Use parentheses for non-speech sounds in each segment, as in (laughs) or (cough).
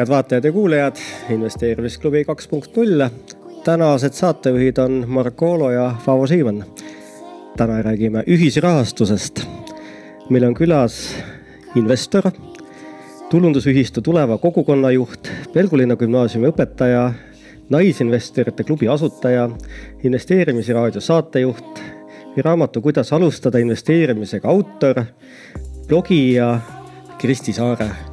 head vaatajad ja kuulajad, investeerimisklubi kaks punkt null. tänased saatejuhid on Marko ja Paavo Siimann. täna räägime ühisrahastusest. meil on külas investor, tulundusühistu Tuleva kogukonnajuht, Pelgulinna gümnaasiumi õpetaja, Naisinvestorite klubi asutaja, investeerimisraadio saatejuht raamatu Kuidas alustada investeerimisega autor, blogija Kristi Saare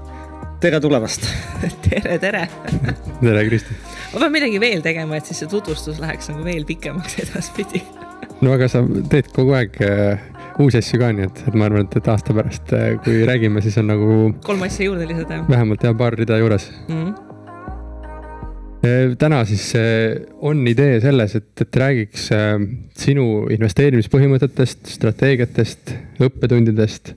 tere tulemast (laughs) tere, tere (laughs) tere, Kristi. ma pean midagi veel tegema, et siis see tutvustus läheks nagu veel pikemaks (laughs) edaspidi no aga sa teed kogu aeg äh, uusi asju ka, nii et, et ma arvan, et, et aasta pärast äh,, kui räägime, siis on nagu. kolm asja juurde lisada. vähemalt jah, paar rida juures mm. -hmm täna siis äh, on idee selles, et, et räägiks äh, sinu investeerimispõhimõtetest, strateegiatest, õppetundidest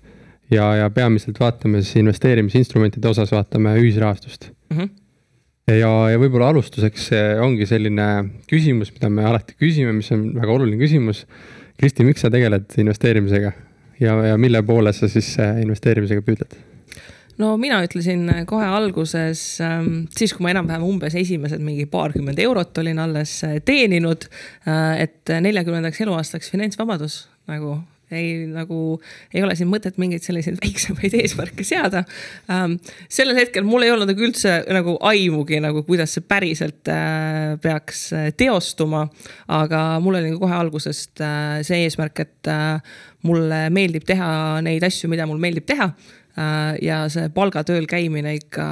ja, ja peamiselt vaatame siis investeerimisinstrumentide osas vaatame ühisrahastust mm. -hmm. ja, ja võib-olla alustuseks ongi selline küsimus, mida me alati küsime, mis on väga oluline küsimus. Kristi, miks sa tegeled investeerimisega ja, ja mille poole sa siis äh, investeerimisega püüdled? no mina ütlesin kohe alguses, ähm, siis kui ma enam-vähem umbes esimesed mingi paarkümmend eurot olin alles teeninud, et neljakümnendaks eluaastaks finantsvabadus nagu ei nagu, ei ole siin mõtet mingeid selliseid väiksemaid eesmärke seada ähm,. sellel hetkel mul ei olnud nagu üldse nagu aimugi nagu, kuidas see päriselt äh, peaks äh, teostuma. aga mul oli nagu kohe algusest äh, see eesmärk, et äh, mulle meeldib teha neid asju, mida mul meeldib teha äh, ja see palgatööl käimine ikka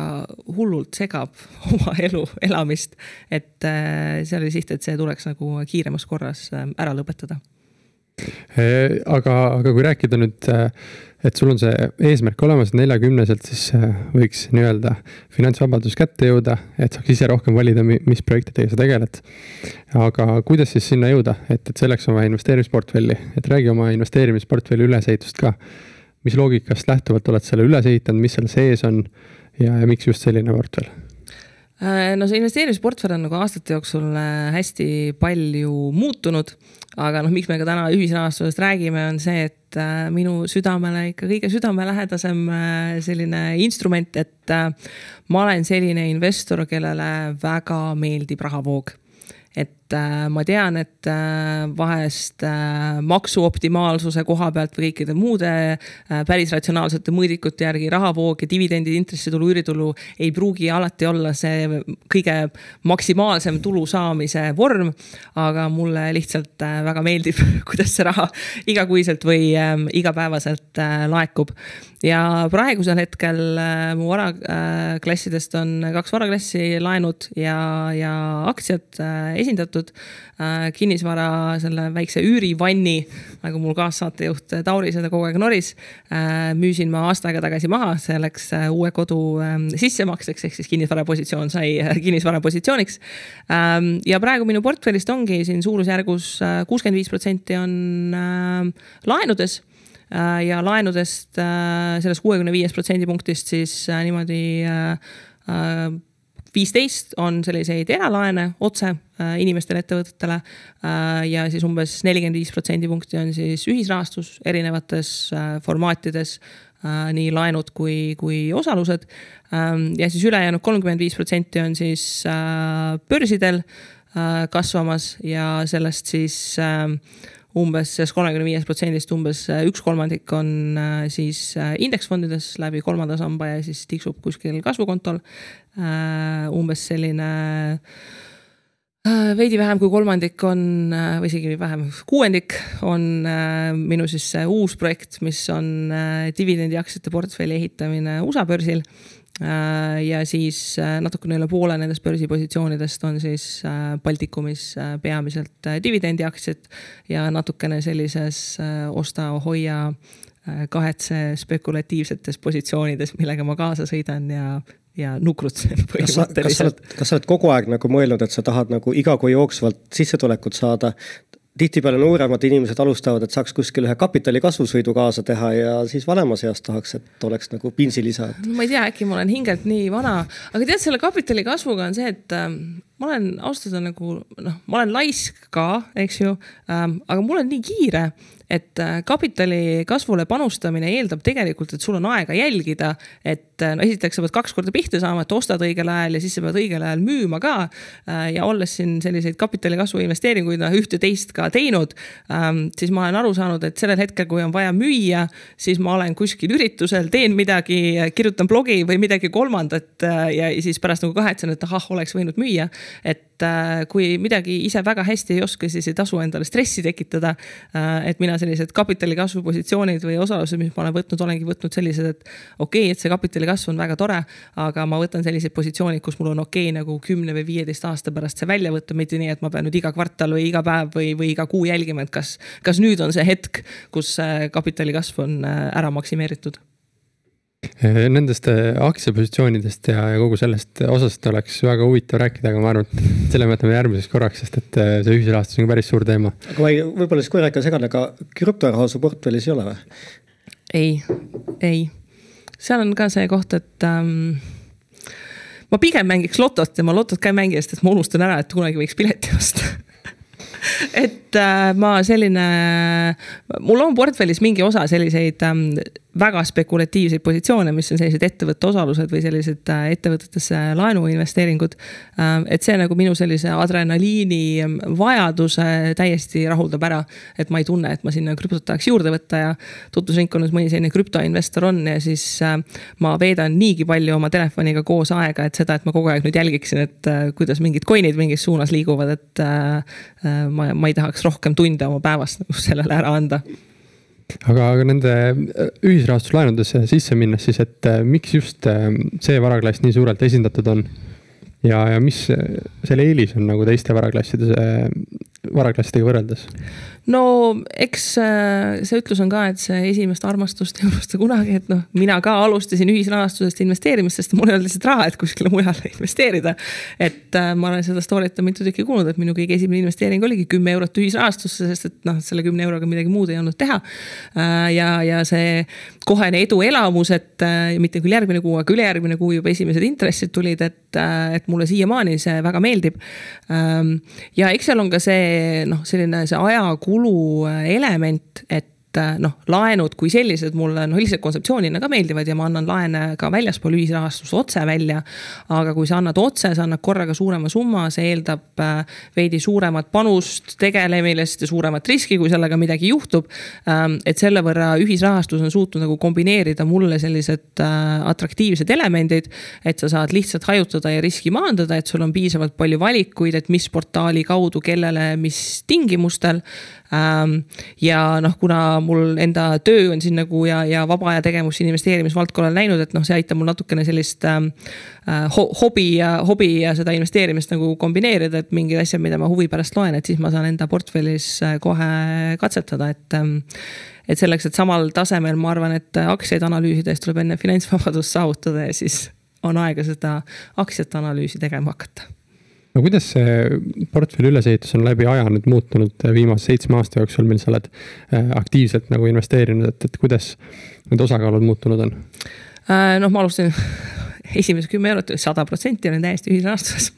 hullult segab (laughs) oma elu elamist. et äh, see oli siht, et see tuleks nagu kiiremas korras ära lõpetada aga, aga kui rääkida nüüd, äh, et sul on see eesmärk olemas, neljakümneselt siis äh, võiks nii-öelda finantsvabadus kätte jõuda, et saaks ise rohkem valida, mis projektidega sa tegeled. aga kuidas siis sinna jõuda, et, et selleks on vaja investeerimisportfelli, et räägi oma investeerimisportfelli ülesehitust ka. mis loogikast lähtuvalt oled selle üles ehitanud, mis seal sees on ja, ja miks just selline portfell? No see investeerimisportfell on nagu aastate jooksul hästi palju muutunud aga noh, miks me ka täna ühisrahastusest räägime, on see, et äh, minu südamele ikka kõige südamelähedasem äh, selline instrument, et äh, ma olen selline investor, kellele väga meeldib rahavoog. Et äh, ma tean, et äh, vahest äh, maksuoptimaalsuse koha pealt või kõikide muude päris ratsionaalsete mõõdikute järgi rahavoog ja dividendid, intressitulu, üüritulu ei pruugi alati olla see kõige maksimaalsem tulu saamise vorm. aga mulle lihtsalt väga meeldib, (laughs) kuidas see raha igakuiselt või äh, igapäevaselt laekub. ja praegusel hetkel mu varaklassidest on kaks varaklassi laenud ja, ja aktsiad esindatud äh,. kinnisvara selle väikse üürivanni, nagu mul kaassaatejuht Tauri seda kogu aeg noris äh,. müüsin ma aasta aega tagasi maha, see läks äh, uue kodu äh, sissemakseks, ehk siis kinnisvarapositsioon sai kinnisvarapositsiooniks ähm,. ja praegu minu portfellist ongi siin suurusjärgus kuuskümmend viis protsenti on laenudes ja laenudest sellest kuuekümne viiest protsendipunktist siis niimoodi viisteist on selliseid eralaene otse äh, inimestele, ettevõtetele. Äh, ja siis umbes nelikümmend viis protsendipunkti on siis ühisrahastus erinevates äh, formaatides nii laenud kui, kui osalused. Ähm, ja siis ülejäänud kolmkümmend viis protsenti on siis börsidel kasvamas ja sellest siis umbes sellest kolmekümne viiest protsendist umbes üks kolmandik on siis indeksfondides läbi kolmanda samba ja siis tiksub kuskil kasvukontol. Umbes selline veidi vähem kui kolmandik on, või isegi vähem, kuuendik on minu siis see uus projekt, mis on dividendiaktsiate portfelli ehitamine USA börsil. Äh, ja siis äh, natukene üle poole nendest börsipositsioonidest on siis äh, Baltikumis peamiselt dividendiaktsiad ja natukene sellises osta-hoia kahetse spekulatiivsetes positsioonides, millega ma kaasa sõidan ja ja nukrutsen põhimõtteliselt. kas sa oled kogu aeg nagu mõelnud, et sa tahad nagu iga kuu jooksvalt sissetulekut saada tihtipeale nooremad inimesed alustavad, et saaks kuskil ühe kapitali kasvusõidu kaasa teha ja siis vanemas eas tahaks, et oleks nagu pinsilisa et.... ma ei tea, äkki ma olen hingelt nii vana, aga tead, selle kapitali kasvuga on see, et ähm, ma olen ausalt öelda nagu noh, ma olen laisk ka, eks ju ähm,, aga mul on nii kiire et äh, kapitali kasvule panustamine eeldab tegelikult, et sul on aega jälgida, et äh, no esiteks sa pead kaks korda pihta saama, et ostad õigel ajal ja siis sa pead õigel ajal müüma ka. Äh, ja olles siin selliseid kapitali kasvu investeeringuid noh, ühte-teist ka teinud, ähm, siis ma olen aru saanud, et sellel hetkel, kui on vaja müüa, siis ma olen kuskil üritusel, teen midagi, kirjutan blogi või midagi kolmandat ja siis pärast nagu kahetsen, et ahah, oleks võinud müüa. Et kui midagi ise väga hästi ei oska, siis ei tasu endale stressi tekitada. et mina sellised kapitali kasvu positsioonid või osalused, mis ma olen võtnud, olengi võtnud sellised, et okei okay,, et see kapitali kasv on väga tore, aga ma võtan sellised positsioonid, kus mul on okei okay, nagu kümne või viieteist aasta pärast see välja võtta, mitte nii, et ma pean nüüd iga kvartal või iga päev või, või iga kuu jälgima, et kas, kas nüüd on see hetk, kus kapitali kasv on äh, ära maksimeeritud Nendest äh, aktsiapositsioonidest ja, ja kogu sellest osast oleks väga huvitav rääkida, aga ma arvan, et selle võtame järgmiseks korraks, sest et äh, see ühisrahastus on päris suur teema. aga ma ei, võib-olla siis korra ikka segan, aga krüptoraha su portfellis ei ole või? ei, ei, seal on ka see koht, et ähm, ma pigem mängiks lotot ja ma lotot ka ei mängi, sest et ma unustan ära, et kunagi võiks pileti osta (laughs) et äh, ma selline, mul on portfellis mingi osa selliseid ähm, väga spekulatiivseid positsioone, mis on sellised ettevõtte osalused või sellised äh, ettevõtetesse laenuinvesteeringud. Ähm, et see nagu minu sellise adrenaliini ähm, vajaduse täiesti rahuldab ära. et ma ei tunne, et ma sinna krüptot tahaks juurde võtta ja tutvusringkonnas mõni selline krüptoinvestor on ja siis äh, ma veedan niigi palju oma telefoniga koos aega, et seda, et ma kogu aeg nüüd jälgiksin, et äh, kuidas mingid coin'id mingis suunas liiguvad, et ma, ma ei tahaks rohkem tunde oma päevast nagu sellele ära anda aga, nende äh, ühisrahastuslaenudesse sisse minnes siis, et äh, miks just äh, see varaklass nii suurelt esindatud on? Ja, ja mis selle eelis on nagu teiste varaklasside, varaklassidega võrreldes? no eks äh, see ütlus on ka, et see esimest armastust ei unusta kunagi, et noh, mina ka alustasin ühisrahastusest investeerimist, sest mul ei olnud lihtsalt raha, et kuskile mujale (laughs) investeerida. et äh, ma olen seda story't mitu tükki kuulnud, et minu kõige esimene investeering oligi kümme eurot ühisrahastusse, sest et noh, selle kümne euroga midagi muud ei olnud teha. Äh, ja, ja see kohene eduelamus, et mitte küll järgmine kuu, aga ülejärgmine kuu juba esimesed intressid tulid, et, et mulle siiamaani see väga meeldib. Ähm, ja eks seal on ka see noh, selline see ajakulu element, et et äh, noh, laenud kui sellised mulle noh, lihtsalt kontseptsioonina ka meeldivad ja ma annan laene ka väljaspool ühisrahastust otse välja. aga kui sa annad otse, sa annad korraga suurema summa, see eeldab äh, veidi suuremat panust tegelemist ja suuremat riski, kui sellega midagi juhtub. Ähm, et selle võrra ühisrahastus on suutnud nagu kombineerida mulle sellised äh, atraktiivsed elemendid. et sa saad lihtsalt hajutada ja riski maandada, et sul on piisavalt palju valikuid, et mis portaali kaudu, kellele, mis tingimustel ja noh, kuna mul enda töö on siin nagu ja, ja vaba aja tegevus investeerimisvaldkonnal läinud, et noh, see aitab mul natukene sellist ähm, äh, hobi ja hobi ja seda investeerimist nagu kombineerida, et mingid asjad, mida ma huvi pärast loen, et siis ma saan enda portfellis äh, kohe katsetada, et ähm, et selleks, et samal tasemel, ma arvan, et aktsiaid analüüsides tuleb enne finantsvabadust saavutada ja siis on aega seda aktsiate analüüsi tegema hakata no kuidas see portfelli ülesehitus on läbi aja nüüd muutunud äh, viimase seitsme aasta jooksul, mil sa oled äh, aktiivselt nagu investeerinud, et, et kuidas need osakaalud muutunud on? Äh, noh, ma alustasin esimesed kümme eurot, sada protsenti olen täiesti ühisrahastuses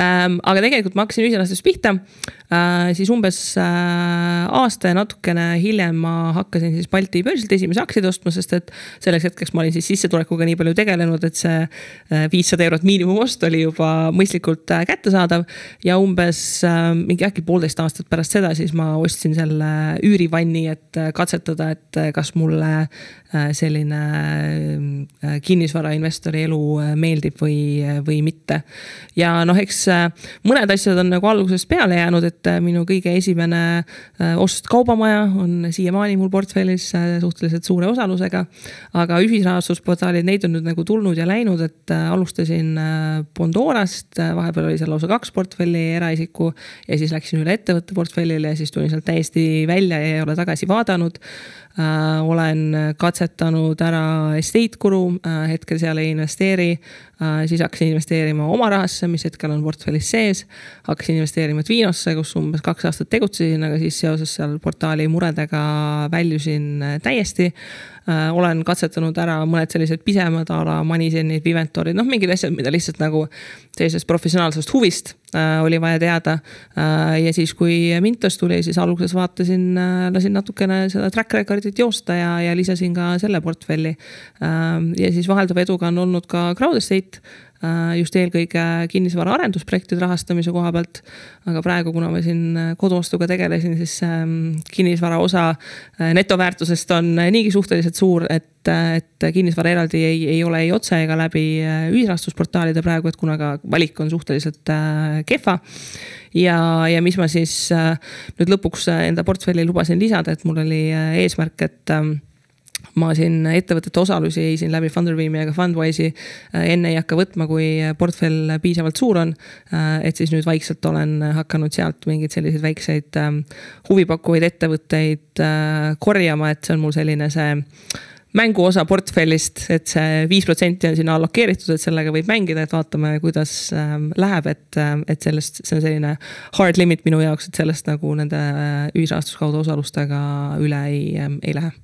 ähm,. aga tegelikult ma hakkasin ühisrahastusest pihta äh,, siis umbes äh, aasta ja natukene hiljem ma hakkasin siis Balti börsilt esimesi aktsiaid ostma, sest et selleks hetkeks ma olin siis sissetulekuga nii palju tegelenud, et see äh, viissada eurot miinimumost oli juba mõistlikult kättesaadav. ja umbes äh, mingi äkki poolteist aastat pärast seda, siis ma ostsin selle üürivanni, et katsetada, et kas mulle selline kinnisvarainvestori elu meeldib või, või mitte. ja noh, eks äh, mõned asjad on nagu algusest peale jäänud, et äh, minu kõige esimene ost kaubamaja on siiamaani mul portfellis suhteliselt suure osalusega. aga ühisrahastusportaalid, neid on nüüd nagu tulnud ja läinud, et alustasin Bondorast, vahepeal oli seal lausa kaks portfelli eraisiku ja siis läksin üle ettevõtte portfellile ja siis tulin sealt täiesti välja ja ei ole tagasi vaadanud äh,. Olen katsetanud ära estate guru äh,, hetkel seal ei investeeri äh,. Siis hakkasin investeerima oma rahasse, mis hetkel on portfellis sees. hakkasin investeerima Twinosse, kus umbes kaks aastat tegutsesin, aga siis seoses seal portaali muredega väljusin äh, täiesti olen katsetanud ära mõned sellised pisemad a la Manisenid, Viventorid, noh, mingid asjad, mida lihtsalt nagu sellisest professionaalsest huvist äh, oli vaja teada äh,. ja siis, kui Mintos tuli, siis alguses vaatasin äh,, lasin natukene seda track record'it joosta ja, ja lisasin ka selle portfelli äh,. ja siis vahelduva eduga on olnud ka Crowd Estate Äh, just eelkõige kinnisvara arendusprojektide rahastamise koha pealt. aga praegu, kuna ma siin äh, koduostuga tegelesin, siis ähm, kinnisvara osa äh, netoväärtusest on niigi suhteliselt suur, et, et kinnisvara eraldi ei, ei ole ei otse ega läbi ühisrahastusportaalide praegu, et kuna ka valik on suhteliselt kehva ja, ja mis ma siis nüüd lõpuks enda portfelli lubasin lisada, et mul oli eesmärk, et ähm, ma siin ettevõtete osalusi ei siin läbi Funderbeami ega Fundwise'i äh, enne ei hakka võtma, kui portfell piisavalt suur on. Äh, et siis nüüd vaikselt olen hakanud sealt mingeid selliseid väikseid ähm, huvipakkuvaid ettevõtteid äh, korjama, et see on mul selline see mänguosa portfellist, et see viis protsenti on sinna allokeeritud, et sellega võib mängida, et vaatame, kuidas ähm, läheb, et, et sellest, see on selline hard limit minu jaoks, et sellest nagu nende ühisrahastuskaudu osalustega üle ei, ähm, ei lähe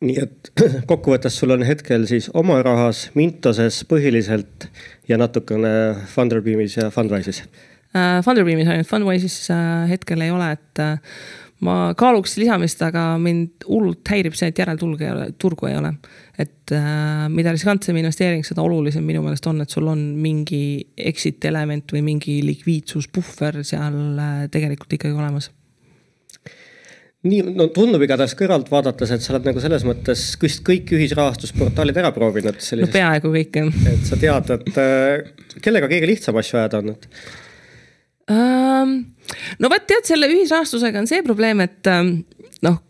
nii et (clears throat) kokkuvõttes sul on hetkel siis oma rahas Mintoses põhiliselt ja natukene Funderbeamis ja Fundwise'is uh,? Funderbeamis ainult, Fundwise'is uh, hetkel ei ole, et uh, ma kaaluks lisamist, aga mind hullult häirib see, et järelturgu ei ole, turgu ei ole. et uh, mida riskantsem investeering, seda olulisem minu meelest on, et sul on mingi exit element või mingi likviidsuspuhver seal uh, tegelikult ikkagi olemas nii, no tundub igatahes kõrvalt vaadates, et sa oled nagu selles mõttes vist kõik ühisrahastusportaalid ära proovinud. no peaaegu kõik jah. et sa tead, et äh, kellega kõige lihtsam asju ajada on, et um,? no vot tead, selle ühisrahastusega on see probleem, et um, noh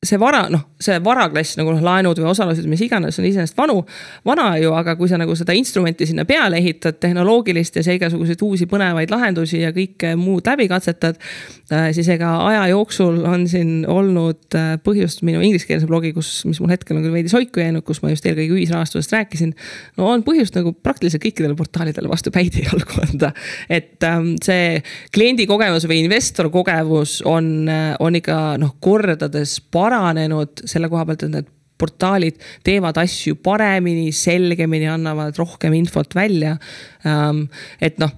see vara, noh, see varaklass nagu noh, laenud või osalused, mis iganes, on iseenesest vanu, vana ju, aga kui sa nagu seda instrumenti sinna peale ehitad, tehnoloogilist ja igasuguseid uusi põnevaid lahendusi ja kõike muud läbi katsetad. Äh, siis ega aja jooksul on siin olnud äh, põhjust minu ingliskeelse blogi, kus, mis mul hetkel on küll veidi soiku jäänud, kus ma just eelkõige ühisrahastusest rääkisin. no on põhjust nagu praktiliselt kõikidele portaalidele vastu päid jalgu anda. et ähm, see kliendi kogemus või investor kogemus on, äh, on ikka noh, kordades parem paranenud selle koha pealt, et need portaalid teevad asju paremini, selgemini, annavad rohkem infot välja. Ähm, et noh,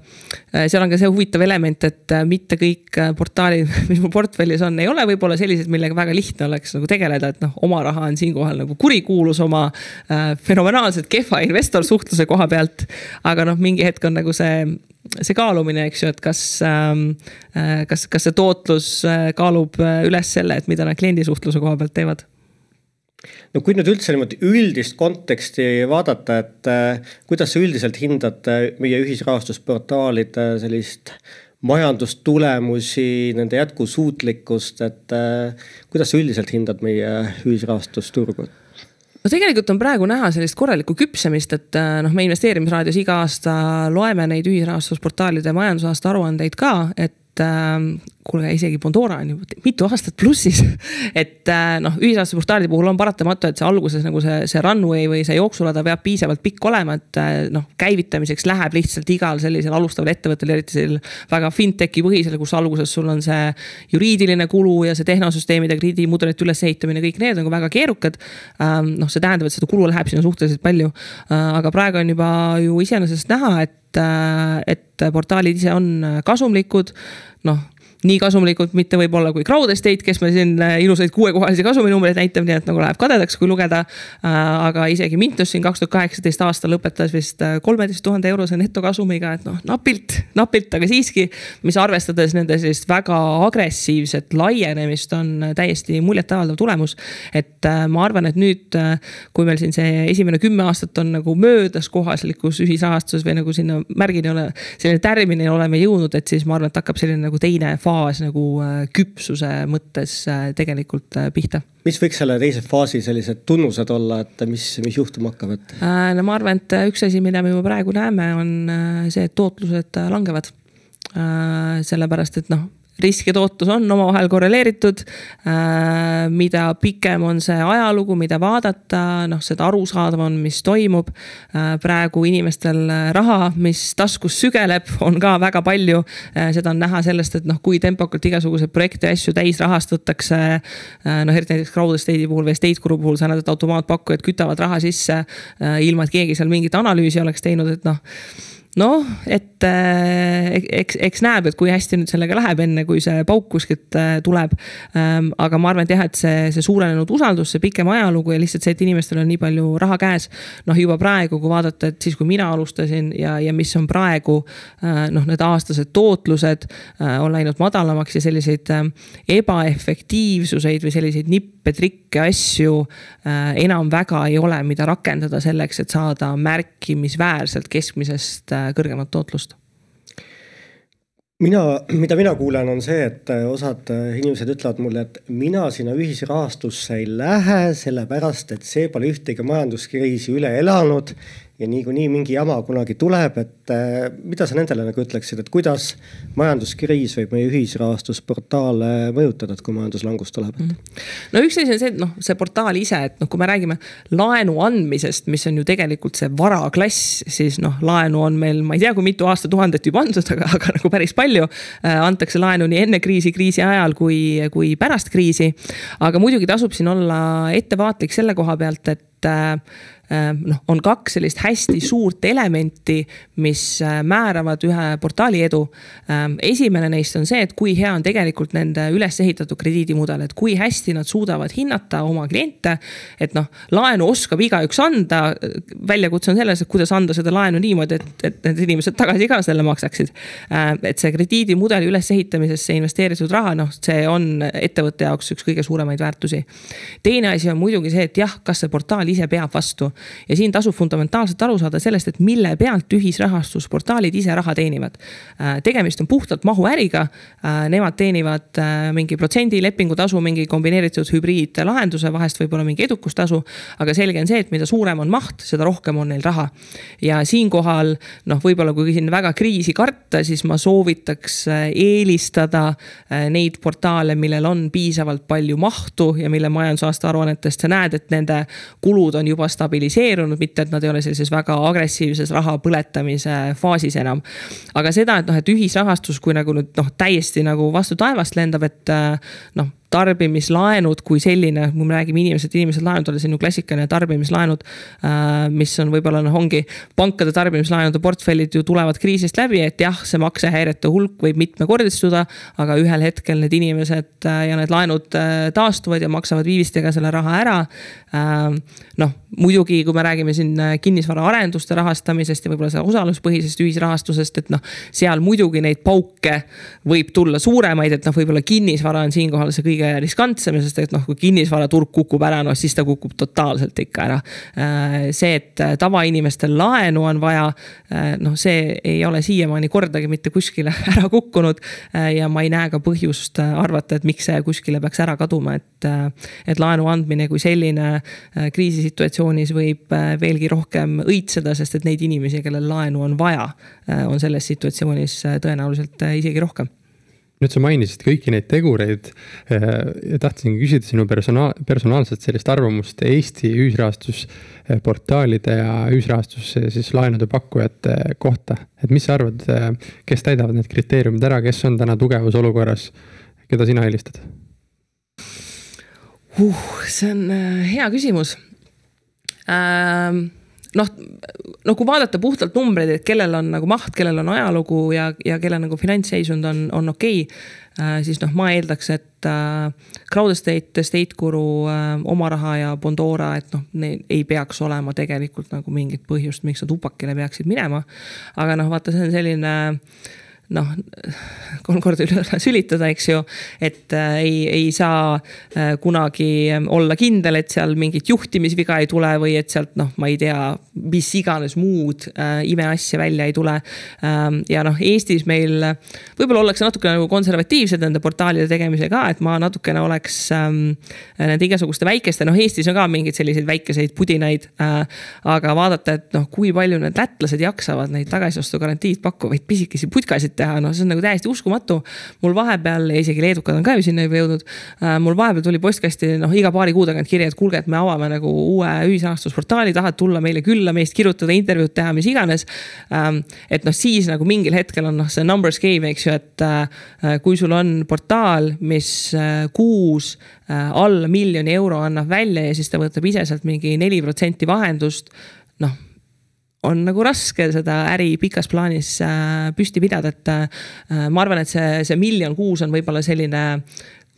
äh, seal on ka see huvitav element, et äh, mitte kõik äh, portaalid, (laughs) mis mul portfellis on, ei ole võib-olla sellised, millega väga lihtne oleks nagu tegeleda, et noh, oma raha on siinkohal nagu kurikuulus oma fenomenaalselt kehva investorsuhtluse koha pealt. aga noh, mingi hetk on nagu see see kaalumine, eks ju, et kas ähm,, kas, kas see tootlus kaalub üles selle, et mida nad kliendisuhtluse koha pealt teevad no kui nüüd üldse niimoodi üldist konteksti vaadata, et äh, kuidas sa üldiselt hindad äh, meie ühisrahastusportaalide sellist majandustulemusi, nende jätkusuutlikkust, et äh, kuidas sa üldiselt hindad meie ühisrahastusturgu? No tegelikult on praegu näha sellist korralikku küpsemist, et äh, noh, me investeerimisraadios iga aasta loeme neid ühisrahastusportaalide majandusaasta aruandeid ka, et äh, kuule, isegi Pandora on ju mitu aastat plussis (laughs) et äh, noh, ühisrahastusportaalide puhul on paratamatu, et see alguses nagu see, see runway või see jooksulada peab piisavalt pikk olema, et äh, noh, käivitamiseks läheb lihtsalt igal sellisel alustaval ettevõttel, eriti sellisel väga fintech'i põhisel, kus alguses sul on see juriidiline kulu ja see tehnosüsteemide krediidimudelite ülesehitamine, kõik need on nagu väga keerukad. Ähm, noh, see tähendab, et seda kulu läheb sinna suhteliselt palju. Äh, aga praegu on juba ju iseenesest näha, et et portaalid ise on kasumlikud. noh, nii kasumlikud mitte võib-olla kui Crowd Estate, kes meil siin äh, ilusaid kuuekohalisi kasuminumbreid näitab, nii et nagu läheb kadedaks, kui lugeda. Äh, aga isegi Mintus siin kaks tuhat kaheksateist aastal lõpetas vist äh, kolmeteist tuhande eurose netokasumiga, et noh, napilt, napilt, aga siiski. mis arvestades nende sellist väga agressiivset laienemist on täiesti muljetavaldav tulemus. et ma arvan, et nüüd, kui meil siin see esimene kümme aastat on nagu möödas kohaslikus ühisrahastuses või nagu sinna märgini ole, selline tärmini oleme jõudnud, et siis ma arvan, et hakkab selline nagu teine faas faas nagu äh, küpsuse mõttes äh, tegelikult äh, pihta. mis võiks selle teise faasi sellised tunnused olla, et mis, mis juhtuma hakkab, et? no ma arvan, et üks asi, mida me juba praegu näeme, on see, et tootlused langevad sellepärast, et noh, risk ja tootlus on omavahel korreleeritud. mida pikem on see ajalugu, mida vaadata, noh, seda arusaadavam, mis toimub. praegu inimestel raha, mis taskus sügeleb, on ka väga palju. seda on näha sellest, et noh, kui tempokalt igasuguseid projekte ja asju täis rahastatakse. noh, eriti näiteks crowd estate'i puhul või estate guru puhul sa näed, et automaatpakkujad kütavad raha sisse ilma, et keegi seal mingit analüüsi oleks teinud, et noh noh, et äh, eks, eks näeb, et kui hästi nüüd sellega läheb, enne kui see pauk kuskilt äh, tuleb. Ähm, aga ma arvan, et jah, et see, see suurenenud usaldus, see pikem ajalugu ja lihtsalt see, et inimestel on nii palju raha käes. noh, juba praegu, kui vaadata, et siis, kui mina alustasin ja, ja mis on praegu äh, noh, need aastased tootlused on läinud madalamaks ja selliseid ebaefektiivsuseid või selliseid nippe, trikke, asju enam väga ei ole, mida rakendada selleks, et saada märkimisväärselt keskmisest kõrgemat tootlust? mina, mida mina kuulen, on see, et osad inimesed ütlevad mulle, et mina sinna ühisrahastusse ei lähe, sellepärast et see pole ühtegi majanduskriisi üle elanud ja niikuinii mingi jama kunagi tuleb, et äh, mida sa nendele nagu ütleksid, et kuidas majanduskriis võib meie ühisrahastusportaale mõjutada, et kui majanduslangus tuleb et...? Mhm. no üks asi on see, et noh, see portaal ise, et noh, kui me räägime laenu andmisest, mis on ju tegelikult see varaklass, siis noh, laenu on meil, ma ei tea, kui mitu aastatuhandet juba antud, (laughs) aga, aga nagu päris palju äh,. antakse laenu nii enne kriisi, kriisi ajal kui, kui pärast kriisi. aga muidugi tasub siin olla ettevaatlik selle koha pealt, et Äh, noh, on kaks sellist hästi suurt elementi, mis äh, määravad ühe portaali edu. Ähm, esimene neist on see, et kui hea on tegelikult nende üles ehitatud krediidimudel, et kui hästi nad suudavad hinnata oma kliente. et noh, laenu oskab igaüks anda, väljakutse on selles, et kuidas anda seda laenu niimoodi, et, et need inimesed tagasi ka selle maksaksid. Äh, et see krediidimudeli ülesehitamisesse investeeritud raha, noh, see on ettevõtte jaoks üks kõige suuremaid väärtusi. teine asi on muidugi see, et jah, kas see portaal ise peab vastu ja siin tasub fundamentaalselt aru saada sellest, et mille pealt ühisrahastusportaalid ise raha teenivad. Äh, tegemist on puhtalt mahuäriga. Äh, nemad teenivad äh, mingi protsendi lepingutasu, mingi kombineeritud hübriidlahenduse, vahest võib-olla mingi edukustasu. aga selge on see, et mida suurem on maht, seda rohkem on neil raha. ja siinkohal noh, võib-olla kui siin väga kriisi karta, siis ma soovitaks eelistada neid portaale, millel on piisavalt palju mahtu ja mille majandusaasta aruannetest sa näed, et nende kulud on juba stabiliseeritud stabiliseerunud, mitte et nad ei ole sellises väga agressiivses raha põletamise faasis enam. aga seda, et noh, et ühisrahastus, kui nagu nüüd noh, täiesti nagu vastu taevast lendab, et noh tarbimislaenud kui selline, kui me räägime inimesed, inimesed laenud, on ju klassikaline tarbimislaenud. Äh, mis on võib-olla noh, ongi pankade tarbimislaenude portfellid ju tulevad kriisist läbi, et jah, see maksehäirete hulk võib mitmekordistuda. aga ühel hetkel need inimesed äh, ja need laenud äh, taastuvad ja maksavad viivistega selle raha ära. noh, muidugi, kui me räägime siin kinnisvaraarenduste rahastamisest ja võib-olla see osaluspõhisest ühisrahastusest, et noh, seal muidugi neid pauke võib tulla suuremaid, et noh, võib-olla kinnisvara on siinkohal see kõige kõige riskantsem, sest et noh, kui kinnisvaraturg kukub ära, noh siis ta kukub totaalselt ikka ära. Äh, see, et äh, tavainimestel laenu on vaja, äh, noh, see ei ole siiamaani kordagi mitte kuskile (laughs) ära kukkunud. ja ma ei näe ka põhjust arvata, et miks see kuskile peaks ära kaduma, et, et laenu andmine kui selline kriisisituatsioonis võib veelgi rohkem õitseda, sest et neid inimesi, kellel laenu on vaja, on selles situatsioonis tõenäoliselt isegi rohkem nüüd sa mainisid kõiki neid tegureid äh, ja tahtsingi küsida sinu personaal, personaalset sellist arvamust Eesti ühisrahastusportaalide ja ühisrahastus siis laenude pakkujate kohta. et mis sa arvad, äh, kes täidavad need kriteeriumid ära, kes on täna tugevas olukorras, keda sina eelistad uh,? see on äh, hea küsimus ähm noh, no kui vaadata puhtalt numbreid, et kellel on nagu maht, kellel on ajalugu ja, ja kelle nagu finantsseisund on, on okei okay,. Äh, siis noh, ma eeldaks, et äh, Crowd Estate, Estate Guru äh,, Oma Raha ja Bondora, et noh, neil ei peaks olema tegelikult nagu mingit põhjust, miks nad upakile peaksid minema. aga noh, vaata, see on selline äh, noh, kolm korda üle õla (laughs) sülitada, eks ju. et äh, ei, ei saa äh, kunagi olla kindel, et seal mingit juhtimisviga ei tule või et sealt noh, ma ei tea, mis iganes muud äh, imeasja välja ei tule ähm,. ja noh, Eestis meil võib-olla ollakse natukene nagu konservatiivsed nende portaalide tegemisel ka, et ma natukene oleks ähm, nende igasuguste väikeste, noh, Eestis on ka mingeid selliseid väikeseid pudinaid äh,. aga vaadata, et noh, kui palju need lätlased jaksavad neid tagasiostugarantiid pakkuvaid pisikesi putkasid teha, noh, see on nagu täiesti uskumatu. mul vahepeal, isegi leedukad on ka ju sinna juba jõudnud, äh, mul vahepeal tuli postkasti noh, iga paari kuu tagant kiri, et kuulge, et me avame nagu uue ühisrahastusportaali, tahad tulla meile külla, meist kirjutada, intervjuud teha, mis iganes. Ähm, et noh, siis nagu mingil hetkel on noh, see numbers game, eks ju, et äh, kui sul on portaal, mis kuus alla miljoni euro annab välja ja siis ta võtab ise sealt mingi neli protsenti vahendust, noh on nagu raske seda äri pikas plaanis äh, püsti pidada, et äh, ma arvan, et see, see miljon kuus on võib-olla selline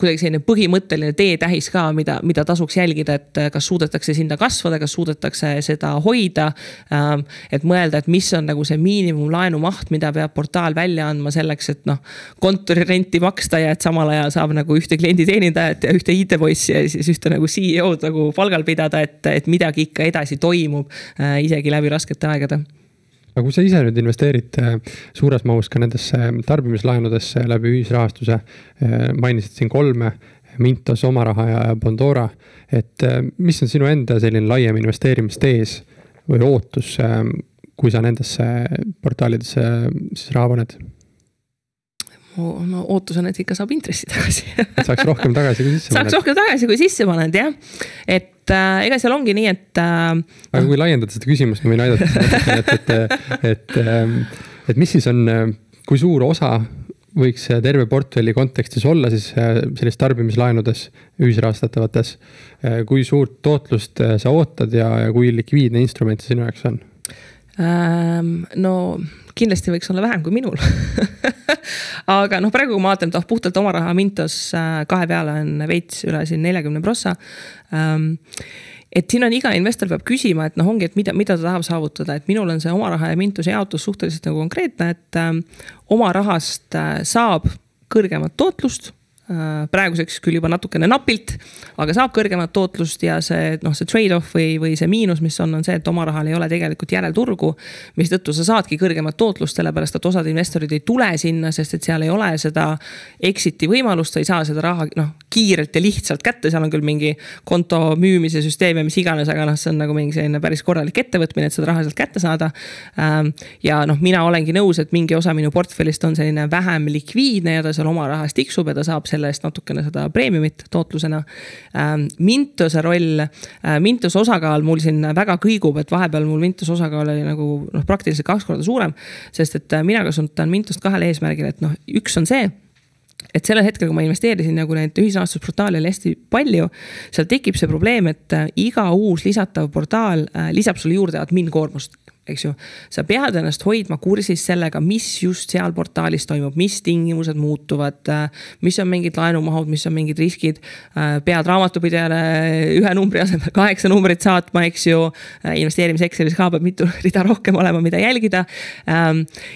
kuidagi selline põhimõtteline teetähis ka, mida, mida tasuks jälgida, et kas suudetakse sinna kasvada, kas suudetakse seda hoida. Ähm, et mõelda, et mis on nagu see miinimumlaenu maht, mida peab portaal välja andma selleks, et noh, kontorirenti maksta ja et samal ajal saab nagu ühte klienditeenindajat ja ühte IT-bossi ja siis ühte nagu CEO-d nagu palgal pidada, et, et midagi ikka edasi toimub äh, isegi läbi raskete aegade aga kui sa ise nüüd investeerid äh, suures mahus ka nendesse tarbimislaenudesse läbi ühisrahastuse, äh, mainisid siin kolme, Mintos, Oma Raha ja Bondora. et äh, mis on sinu enda selline laiem investeerimistees või ootus, kui sa nendesse portaalidesse siis raha paned? No ootus on, et ikka saab intressi tagasi et saaks rohkem tagasi, kui sisse paned. saaks rohkem tagasi, kui sisse paned jah, et äh, ega seal ongi nii, et äh,. aga kui laiendada seda küsimust, ma võin aidata natukene, et, et, et, ähm, et mis siis on, äh, kui suur osa võiks terve portfelli kontekstis olla siis äh, sellistes tarbimislaenudes, ühisrahastatavates. Äh, kui suurt tootlust sa ootad ja, ja kui likviidne instrument see sinu jaoks on? No kindlasti võiks olla vähem kui minul (laughs) aga noh, praegu kui ma vaatan, et oh puhtalt oma raha Mintos äh, kahe peale on veits üle siin neljakümne prossa. Ähm, et siin on iga investor peab küsima, et noh, ongi, et mida, mida ta tahab saavutada, et minul on see oma raha ja Mintuse jaotus suhteliselt nagu konkreetne, et äh, oma rahast äh, saab kõrgemat tootlust praeguseks küll juba natukene napilt, aga saab kõrgemat tootlust ja see noh, see trade-off või, või see miinus, mis on, on see, et oma rahal ei ole tegelikult järelturgu. mistõttu sa saadki kõrgemat tootlust, sellepärast et osad investorid ei tule sinna, sest et seal ei ole seda exit'i võimalust, sa ei saa seda raha noh, kiirelt ja lihtsalt kätte, seal on küll mingi konto müümise süsteem ja mis iganes, aga noh, see on nagu mingi selline päris korralik ettevõtmine, et seda raha sealt kätte saada. Ähm, ja noh, mina olengi nõus, et mingi osa minu portfellist on selline vähem likviidne ja ta seal oma rahas tiksub ja ta saab selle eest natukene seda preemiumit tootlusena. Ähm, Mintose roll, äh, Mintose osakaal mul siin väga kõigub, et vahepeal mul Mintose osakaal oli nagu noh, praktiliselt kaks korda suurem. sest et äh, mina kasutan Mintost kahel eesmärgil, et noh, üks on see et sellel hetkel, kui ma investeerisin nagu neid ühisrahastusportaale oli hästi palju, seal tekib see probleem, et äh, iga uus lisatav portaal lisab sulle juurde admin koormust eks ju. sa pead ennast hoidma kursis sellega, mis just seal portaalis toimub, mis tingimused muutuvad, mis on mingid laenumahud, mis on mingid riskid. pead raamatupidajale ühe numbri asemel kaheksa numbrit saatma, eks ju. investeerimis Excelis ka peab mitu rida rohkem olema, mida jälgida.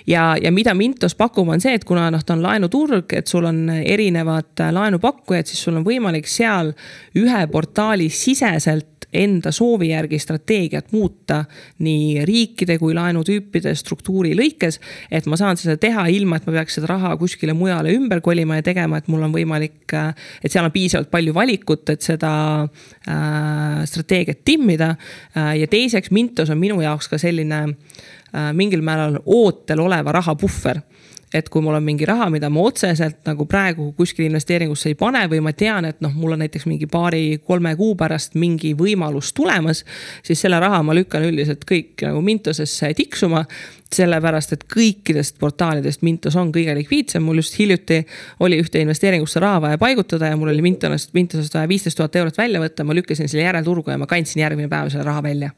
ja, ja mida Mintos pakub, on see, et kuna noh, ta on laenuturg, et sul on erinevad laenupakkujad, siis sul on võimalik seal ühe portaali siseselt enda soovi järgi strateegiat muuta nii riikide kui laenutüüpide struktuuri lõikes. et ma saan seda teha ilma, et ma peaks seda raha kuskile mujale ümber kolima ja tegema, et mul on võimalik, et seal on piisavalt palju valikut, et seda äh, strateegiat timmida äh,. ja teiseks, Mintos on minu jaoks ka selline äh, mingil määral ootel oleva raha puhver et kui mul on mingi raha, mida ma otseselt nagu praegu kuskile investeeringusse ei pane või ma tean, et noh, mul on näiteks mingi paari-kolme kuu pärast mingi võimalus tulemas, siis selle raha ma lükkan üldiselt kõik nagu Mintosesse tiksuma sellepärast, et kõikidest portaalidest Mintos on kõige likviidsem, mul just hiljuti oli ühte investeeringusse raha vaja paigutada ja mul oli Mintosest, Mintosest vaja viisteist tuhat eurot välja võtta, ma lükkasin selle järelturgu ja ma kandsin järgmine päev selle raha välja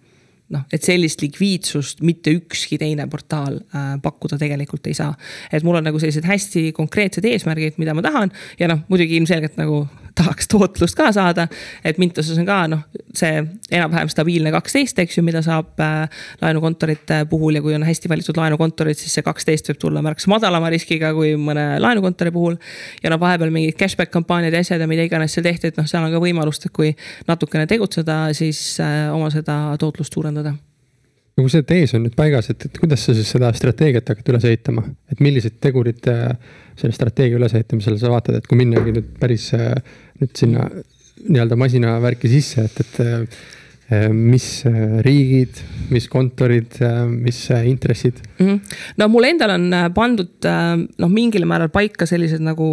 noh, et sellist likviidsust mitte ükski teine portaal äh, pakkuda tegelikult ei saa. et mul on nagu sellised hästi konkreetsed eesmärgid, mida ma tahan ja noh, muidugi ilmselgelt nagu tahaks tootlust ka saada. et Mintuses on ka noh, see enam-vähem stabiilne kaksteist, eks ju, mida saab äh, laenukontorite puhul ja kui on hästi valitud laenukontorid, siis see kaksteist võib tulla märksa madalama riskiga kui mõne laenukontori puhul. ja noh, vahepeal mingid cashback kampaaniad ja asjad ja mida iganes seal tehti, et noh, seal on ka võimalust, et kui natukene tegutseda, siis äh, oma seda tootlust suurendada no kui see tees on nüüd paigas, et, et kuidas sa siis seda strateegiat hakkad üles ehitama, et millised tegurid äh, selle strateegia ülesehitamisel sa vaatad, et kui minnagi nüüd päris äh, nüüd sinna nii-öelda masinavärki sisse, et, et. Mis riigid, mis kontorid, mis intressid mm? -hmm. no mul endal on pandud noh, mingil määral paika sellised nagu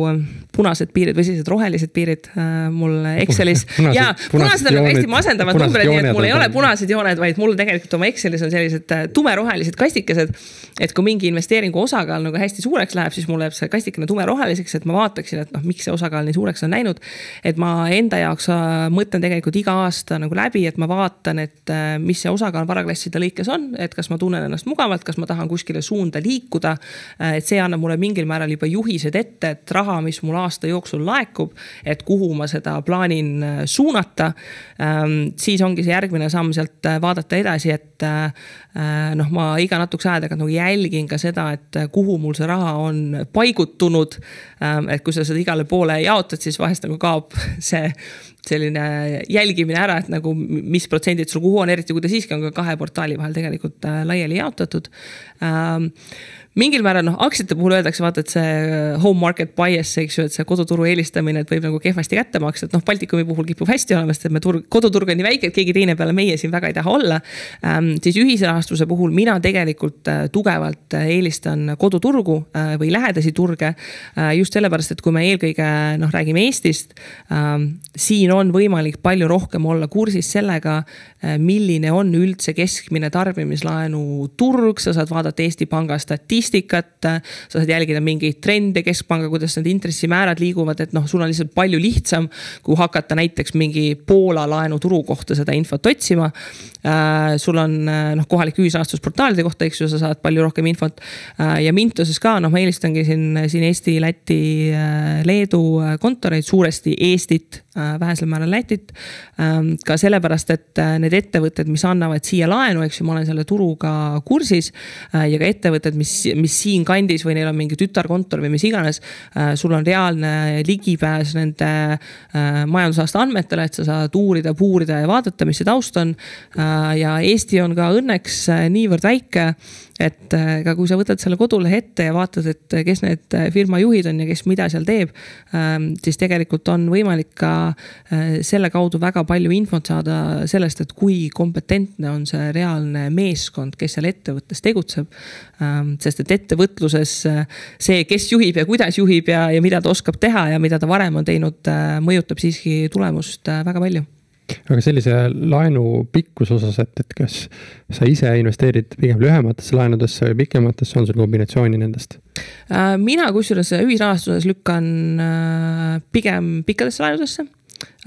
punased piirid või sellised rohelised piirid mul Excelis. (laughs) ja punased on nagu hästi masendavad numbrid, nii et mul ei ole punased jooned, vaid mul tegelikult oma Excelis on sellised tumerohelised kastikesed. et kui mingi investeeringu osakaal nagu hästi suureks läheb, siis mul jääb see kastikene tumeroheliseks, et ma vaataksin, et noh, miks see osakaal nii suureks on läinud. et ma enda jaoks mõtlen tegelikult iga aasta nagu läbi, et ma vaatan, et äh, mis see osakaal varaklasside lõikes on, et kas ma tunnen ennast mugavalt, kas ma tahan kuskile suunda liikuda. Äh, et see annab mulle mingil määral juba juhised ette, et raha, mis mul aasta jooksul laekub, et kuhu ma seda plaanin äh, suunata. Ähm, siis ongi see järgmine samm sealt vaadata edasi, et noh, ma iga natukese aja tagant nagu jälgin ka seda, et kuhu mul see raha on paigutunud. Ähm, et kui sa seda igale poole jaotad, siis vahest nagu kaob (laughs) see selline jälgimine ära, et nagu mis protsendid sul kuhu on, eriti kui ta siiski on ka kahe portaali vahel tegelikult äh, laiali jaotatud. Ähm, mingil määral noh, aktsiate puhul öeldakse vaata, et see äh, home market bias, eks ju, et see koduturu eelistamine, et võib nagu kehvasti kätte maksta, et noh, Baltikumi puhul kipub hästi olema, sest et me turg, koduturg on nii väike, et keegi teine peale meie siin väga ei taha olla ähm,. siis ühisrahastuse puhul mina tegelikult äh, tugevalt äh, eelistan koduturgu äh, või lähedasi turge äh,. just sellepärast, et kui me eelkõige noh, räägime Eestist ähm,, siin on võimalik palju rohkem olla kursis sellega äh,, milline on üldse keskmine tarbimislaenu turg, sa saad vaadata Eesti Panga statistikat statistikat. sa saad jälgida mingeid trende keskpanga, kuidas need intressimäärad liiguvad, et noh, sul on lihtsalt palju lihtsam, kui hakata näiteks mingi Poola laenuturu kohta seda infot otsima. Äh, sul on äh, noh, kohalik ühisrahastusportaalide kohta, eks ju, sa saad palju rohkem infot. Äh, ja Mintuses ka, noh, ma eelistangi siin, siin Eesti, Läti, Leedu kontoreid, suuresti Eestit, vähesel määral Lätit. Ähm, ka sellepärast, et need ettevõtted, mis annavad siia laenu, eks ju, ma olen selle turuga kursis. ja ka ettevõtted, mis mis siinkandis või neil on mingi tütarkontor või mis iganes. Äh, sul on reaalne ligipääs nende äh, majandusaasta andmetele, et sa saad uurida, puurida ja vaadata, mis see taust on. Äh, ja Eesti on ka õnneks niivõrd väike et ka kui sa võtad selle kodulehe ette ja vaatad, et kes need firma juhid on ja kes mida seal teeb, ähm, siis tegelikult on võimalik ka selle kaudu väga palju infot saada sellest, et kui kompetentne on see reaalne meeskond, kes seal ettevõttes tegutseb. Ähm, sest et ettevõtluses äh, see, kes juhib ja kuidas juhib ja, ja mida ta oskab teha ja mida ta varem on teinud, äh, mõjutab siiski tulemust äh, väga palju aga sellise laenu pikkuse osas, et, et kas sa ise investeerid pigem lühematesse laenudesse või pikematesse, on sul kombinatsiooni nendest? mina kusjuures ühisrahastuses lükkan pigem pikkadesse laenudesse Äh,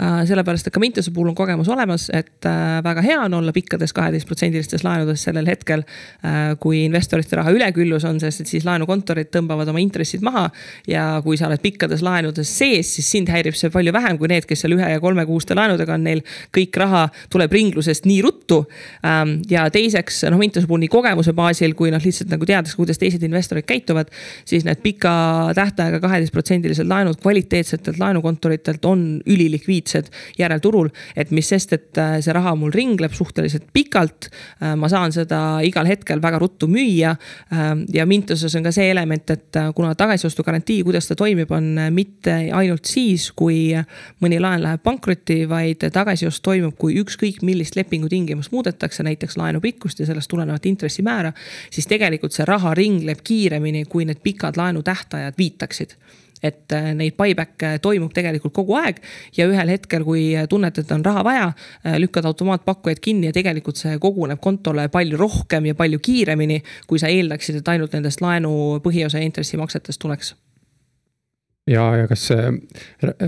sellepärast, et ka Mintuse puhul on kogemus olemas, et äh, väga hea on olla pikkades kaheteistprotsendilistes laenudes sellel hetkel. Äh, kui investorite raha üleküllus on, sest et siis laenukontorid tõmbavad oma intressid maha. ja kui sa oled pikkades laenudes sees, siis sind häirib see palju vähem kui need, kes seal ühe ja kolmekuuste laenudega on, neil kõik raha tuleb ringlusest nii ruttu. Ähm, ja teiseks noh, Mintuse puhul nii kogemuse baasil kui noh, lihtsalt nagu teades, kuidas teised investorid käituvad. siis need pika tähtaega kaheteistprotsendilised laenud kvaliteetsetelt laenukontoritelt on ülilikviidsed likviidsed järelturul. et mis sest, et äh, see raha mul ringleb suhteliselt pikalt. Äh, ma saan seda igal hetkel väga ruttu müüa. Äh, ja Mintuses on ka see element, et kuna tagasiostugarantii, kuidas ta toimib, on mitte ainult siis, kui mõni laen läheb pankrotti, vaid tagasiost toimub, kui ükskõik millist lepingutingimust muudetakse, näiteks laenu pikkust ja sellest tulenevat intressimäära. siis tegelikult see raha ringleb kiiremini, kui need pikad laenutähtajad viitaksid et äh, neid buyback'e toimub tegelikult kogu aeg ja ühel hetkel, kui tunned, et on raha vaja, äh, lükkad automaatpakkujad kinni ja tegelikult see koguneb kontole palju rohkem ja palju kiiremini, kui sa eeldaksid, et ainult nendest laenu põhiosa intressimaksetest tuleks ja, ja kas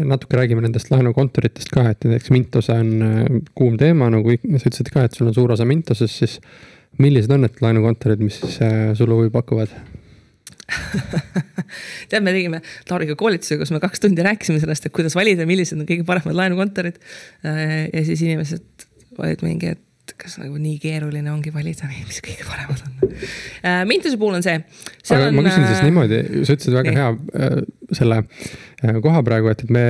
natuke räägime nendest laenukontoritest ka, et näiteks Mintose on äh, kuum teema, nagu sa ütlesid ka, et sul on suur osa Mintoses, siis millised on need laenukontorid, mis sulle huvi pakuvad? (laughs) tead, me tegime Lauriga koolituse, kus me kaks tundi rääkisime sellest, et kuidas valida, millised on kõige paremad laenukontorid. Äh, ja siis inimesed olid mingi, et kas nagu nii keeruline ongi valida, mis kõige paremad on. Äh, Mintuse puhul on see. aga on, ma küsin siis äh, niimoodi, sa ütlesid väga nii. hea selle koha praegu, et, et me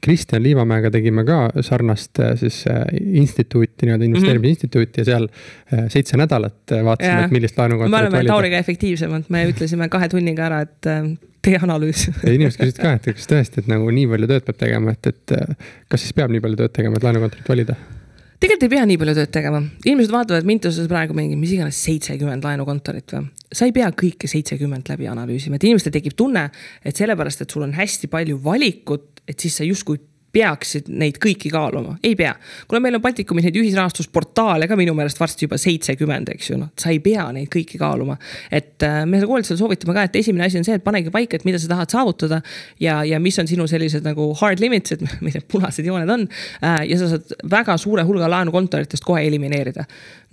Kristjan Liivamäega tegime ka sarnast äh, siis äh, instituuti, nii-öelda investeerimisinstituuti ja seal äh, seitse nädalat vaatasime, et millist laenukontorit valida. me oleme Tauriga efektiivsemad, me ütlesime kahe tunniga ära, et tee analüüs (laughs) ja inimesed küsisid ka, et kas tõesti, et nagu nii palju tööd peab tegema, et, et kas siis peab nii palju tööd tegema, et laenukontorit valida? Tegelikult ei pea nii palju tööd tegema, inimesed vaatavad Mintuses praegu mingi, mis iganes seitsekümmend laenukontorit või. sa ei pea kõike seitsekümmend läbi analüüsima, et inimestel tekib tunne, et sellepärast, et sul on hästi palju valikut, et siis sa justkui peaksid neid kõiki kaaluma, ei pea. kuna meil on Baltikumis neid ühisrahastusportaale ka minu meelest varsti juba seitsekümmend, eks ju, noh, sa ei pea neid kõiki kaaluma. et äh, me seda koolitusel soovitame ka, et esimene asi on see, et panegi paika, et mida sa tahad saavutada. ja, ja mis on sinu sellised nagu hard limits, et (laughs) mis need punased jooned on. Äh, ja sa saad väga suure hulga laenukontoritest kohe elimineerida.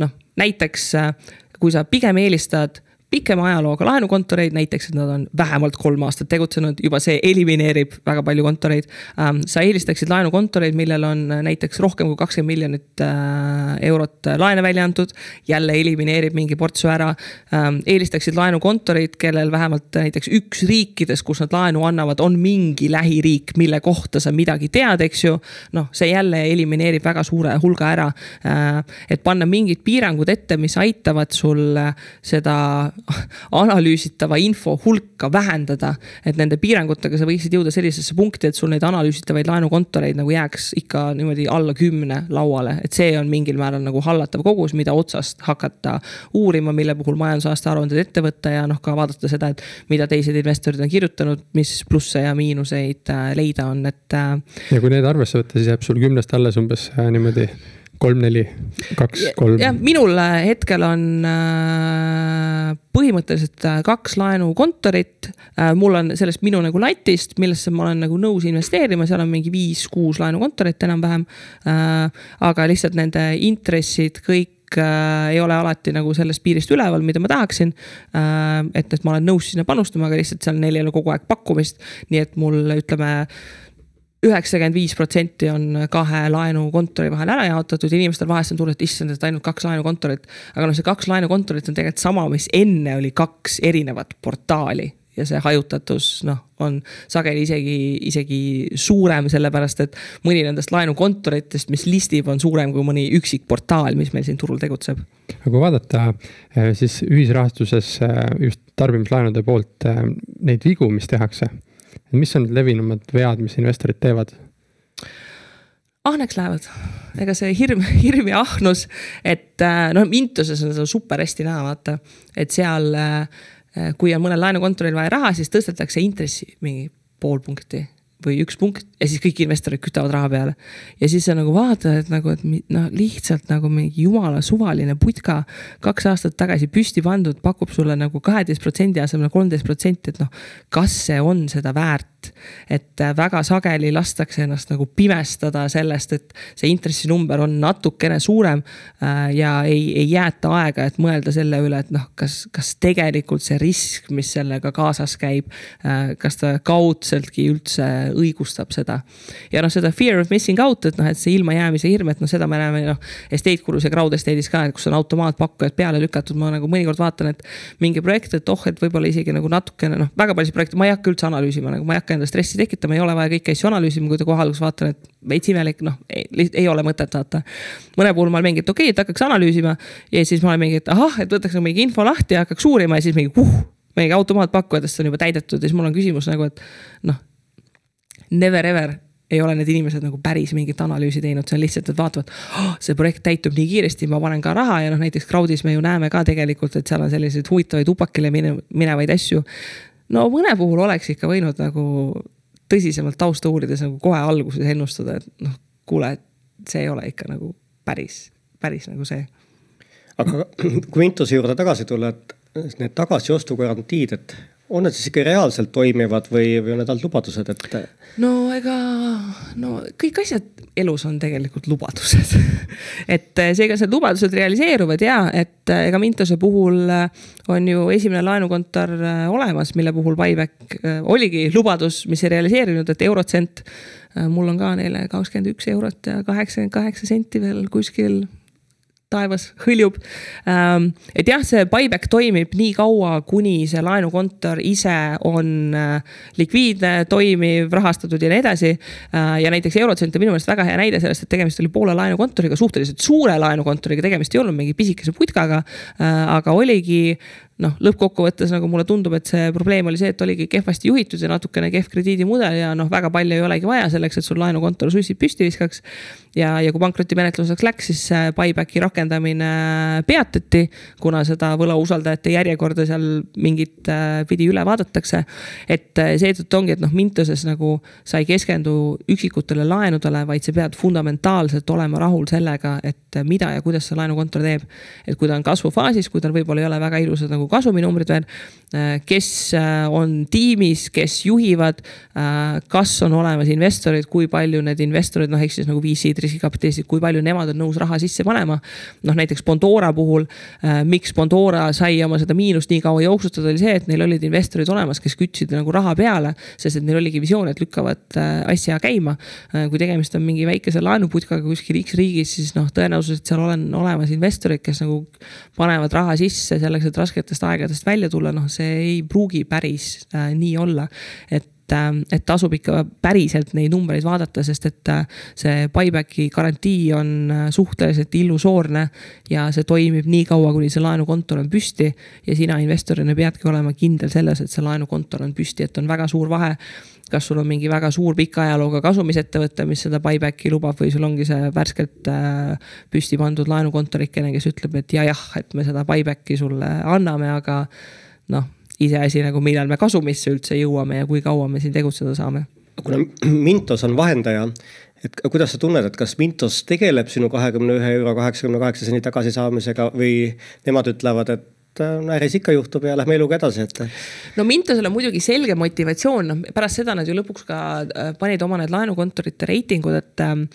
noh, näiteks äh, kui sa pigem eelistad pikema ajalooga laenukontoreid, näiteks, et nad on vähemalt kolm aastat tegutsenud, juba see elimineerib väga palju kontoreid ähm,. sa eelistaksid laenukontoreid, millel on näiteks rohkem kui kakskümmend miljonit äh, eurot laene välja antud. jälle elimineerib mingi portsu ära ähm,. eelistaksid laenukontoreid, kellel vähemalt näiteks üks riikidest, kus nad laenu annavad, on mingi lähiriik, mille kohta sa midagi tead, eks ju. noh, see jälle elimineerib väga suure hulga ära äh,. et panna mingid piirangud ette, mis aitavad sul seda analüüsitava info hulka vähendada. et nende piirangutega sa võiksid jõuda sellisesse punkti, et sul neid analüüsitavaid laenukontoreid nagu jääks ikka niimoodi alla kümne lauale, et see on mingil määral nagu hallatav kogus, mida otsast hakata uurima, mille puhul majandusaasta aruanded ette võtta ja noh, ka vaadata seda, et mida teised investorid on kirjutanud, mis plusse ja miinuseid äh, leida on, et. Äh, ja kui need arvesse võtta, siis jääb sul kümnest alles umbes äh, niimoodi kolm, neli, kaks, kolm. jah, minul äh, hetkel on äh, põhimõtteliselt äh, kaks laenukontorit. mul on sellest minu nagu latist, millesse ma olen nagu nõus investeerima, seal on mingi viis-kuus laenukontorit enam-vähem. aga lihtsalt nende intressid kõik äh, ei ole alati nagu sellest piirist üleval, mida ma tahaksin äh,. et, et ma olen nõus sinna panustama, aga lihtsalt seal neil ei ole kogu aeg pakkumist, nii et mul ütleme üheksakümmend viis protsenti on kahe laenukontori vahel ära jaotatud, inimestel vahest on tunne, et issand, et ainult kaks laenukontorit. aga noh, see kaks laenukontorit on tegelikult sama, mis enne oli kaks erinevat portaali ja see hajutatus noh, on sageli isegi, isegi suurem, sellepärast et mõni nendest laenukontoritest, mis listib, on suurem kui mõni üksik portaal, mis meil siin turul tegutseb. aga kui vaadata eh, siis ühisrahastuses eh, just tarbimislaenude poolt eh, neid vigu, mis tehakse mis on need levinumad vead, mis investorid teevad? ahneks lähevad, ega see hirm, (laughs) hirm ja ahnus, et äh, noh, Intuses on seda super hästi näha, vaata, et seal äh, kui on mõnel laenukontoril vaja raha, siis tõstetakse intressi mingi pool punkti või üks punkt ja siis kõik investorid kütavad raha peale. ja siis sa nagu vaatad, et nagu, et noh, lihtsalt nagu mingi jumala suvaline putka kaks aastat tagasi püsti pandud, pakub sulle nagu kaheteist protsendi asemel kolmteist protsenti, et noh, kas see on seda väärt? et väga sageli lastakse ennast nagu pimestada sellest, et see intressinumber on natukene suurem äh, ja ei, ei jäeta aega, et mõelda selle üle, et noh, kas, kas tegelikult see risk, mis sellega kaasas käib, äh, kas ta kaudseltki üldse õigustab seda. ja noh, seda fear of missing out, et noh, et see ilmajäämise hirm, et noh, seda me näeme noh, estate gurus ja crowd estate'is ka, kus on automaatpakkujad peale lükatud, ma nagu mõnikord vaatan, et mingi projekt, et oh, et võib-olla isegi nagu natukene noh, väga paljusid projekte ma ei hakka üldse analüüsima, nagu ma ei hakka endale stressi tekitama, ei ole vaja kõiki asju analüüsima, kui ta kohe alguses vaatan, et veits imelik, noh, ei ole mõtet vaata. mõne puhul ma olen mingi, et okei okay,, et hakkaks analüüsima ja siis ma olen mingi, et ahah, et võtaks nagu mingi info lahti ja hakkaks uurima ja siis mingi uh, mingi automaatpakkujatest on juba täidetud ja siis mul on küsimus nagu, et noh, never ever ei ole need inimesed nagu päris mingit analüüsi teinud, see on lihtsalt, et vaatavad oh,, see projekt täitub nii kiiresti, ma panen ka raha ja noh, näiteks crowd'is me ju näeme ka tegelikult, et seal on selliseid huvitavaid upakile minevaid asju. no mõne puhul oleks ikka võinud nagu tõsisemalt tausta uurides nagu kohe alguses ennustada, et noh, kuule, et see ei ole ikka nagu päris, päris nagu see. aga kui Intuse juurde tagasi tulla, et need tagasiostugarantiid, et on need siis ikka reaalselt toimivad või, või on need ainult lubadused, et? no ega, no kõik asjad elus on tegelikult lubadused (laughs) et eh, seega need lubadused realiseeruvad ja, et eh, ega Mintose puhul eh, on ju esimene laenukontor olemas, mille puhul buyback oligi lubadus, mis ei realiseerinud, et Eurotsent. mul on ka neile kakskümmend üks eurot ja kaheksakümmend kaheksa senti veel kuskil taevas hõljub. Ähm, et jah, see buyback toimib nii kaua, kuni see laenukontor ise on äh, likviidne, toimiv, rahastatud ja nii edasi. Äh, ja näiteks Eurotsent on minu meelest väga hea näide sellest, et tegemist oli Poola laenukontoriga, suhteliselt suure laenukontoriga, tegemist ei olnud mingi pisikese putkaga. Äh, aga oligi noh, lõppkokkuvõttes nagu mulle tundub, et see probleem oli see, et oligi kehvasti juhitud ja natukene kehv krediidimudel ja noh, väga palju ei olegi vaja selleks, et sul laenukontor sussid püsti viskaks. ja, ja kui pankrotimenetluseks läks, siis buyback'i rakendamine peatati, kuna seda võlausaldajate järjekorda seal mingit äh, pidi üle vaadatakse. et äh, seetõttu ongi, et noh, Mintoses nagu sa ei keskendu üksikutele laenudele, vaid sa pead fundamentaalselt olema rahul sellega, et mida ja kuidas see laenukontor teeb. et kui ta on kasvufaasis, kui tal võib-olla ei ole väga ilusad nagu kasuminumbrid veel. Äh, kes äh, on tiimis, kes juhivad, äh, kas on olemas investorid, kui palju need investorid, noh, ehk siis nagu VC-d, riskikapitalistid, kui palju nemad on nõus raha sisse panema. noh, näiteks Bondora puhul, miks Bondora sai oma seda miinust nii kaua jooksutada, oli see, et neil olid investorid olemas, kes kütsid nagu raha peale. sest et neil oligi visioon, et lükkavad asja käima. kui tegemist on mingi väikese laenuputkaga kuskil X riigis, siis noh, tõenäosus, et seal on olemas investorid, kes nagu panevad raha sisse selleks, et rasketest aegadest välja tulla, noh, see ei pruugi päris äh, nii olla. et äh, et tasub ikka päriselt neid numbreid vaadata, sest et äh, see buyback'i garantii on äh, suhteliselt illusoorne. ja see toimib nii kaua, kuni see laenukontor on püsti ja sina investorina peadki olema kindel selles, et see laenukontor on püsti, et on väga suur vahe kas sul on mingi väga suur pika ajalooga kasumisettevõte, mis seda buyback'i lubab või sul ongi see värskelt äh, püsti pandud laenukontorikene, kes ütleb, et ja jah, et me seda buyback'i sulle anname, aga noh, iseasi nagu millal me kasumisse üldse jõuame ja kui kaua me siin tegutseda saame. kuna (clears throat) Mintos on vahendaja, et kuidas sa tunned, et kas Mintos tegeleb sinu kahekümne ühe euro kaheksakümne kaheksa sendi tagasisaamisega või nemad ütlevad, et et äris ikka juhtub ja lähme eluga edasi, et. no Mintosel on muidugi selge motivatsioon, noh pärast seda nad ju lõpuks ka äh, panid oma need laenukontorite reitingud, et ähm,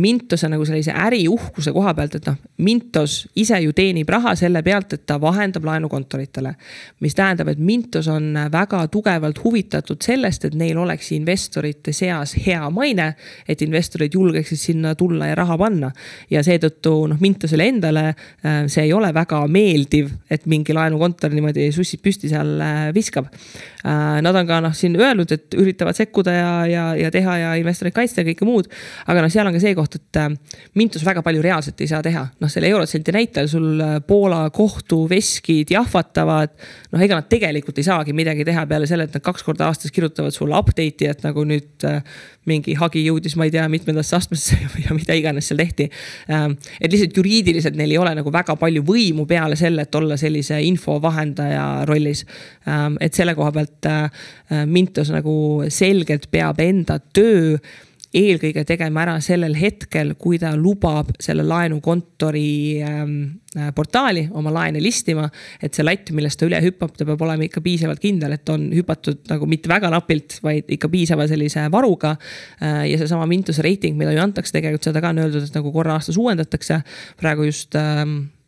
Mintose nagu sellise äriuhkuse koha pealt, et noh, Mintos ise ju teenib raha selle pealt, et ta vahendab laenukontoritele. mis tähendab, et Mintos on väga tugevalt huvitatud sellest, et neil oleks investorite seas hea maine, et investorid julgeksid sinna tulla ja raha panna. ja seetõttu noh, Mintosele endale äh, see ei ole väga meeldiv, et mingi mingi laenukontor niimoodi sussid püsti seal äh, viskab. Äh, nad on ka noh, siin öelnud, et üritavad sekkuda ja, ja, ja teha ja investoreid kaitsta ja kõike muud. aga noh, seal on ka see koht, et äh, Mintus väga palju reaalselt ei saa teha, noh selle Eurotselti näitel sul Poola kohtuveskid jahvatavad. noh, ega nad tegelikult ei saagi midagi teha peale selle, et nad kaks korda aastas kirjutavad sulle update'i, et nagu nüüd mingi hagi jõudis, ma ei tea, mitmendasse astmesse (laughs) ja mida iganes seal tehti. et lihtsalt juriidiliselt neil ei ole nagu väga palju võimu peale selle, et olla sellise sellise info vahendaja rollis. Ähm, et selle koha pealt äh, Mintos nagu selgelt peab enda töö eelkõige tegema ära sellel hetkel, kui ta lubab selle laenukontori ähm, äh, portaali oma laene listima. et see latt, millest ta üle hüppab, ta peab olema ikka piisavalt kindel, et on hüpatud nagu mitte väga napilt, vaid ikka piisava sellise varuga äh,. ja seesama Mintuse reiting, mida ju antakse, tegelikult seda ka on öeldud, et nagu korra aastas uuendatakse. praegu just ähm, Äh,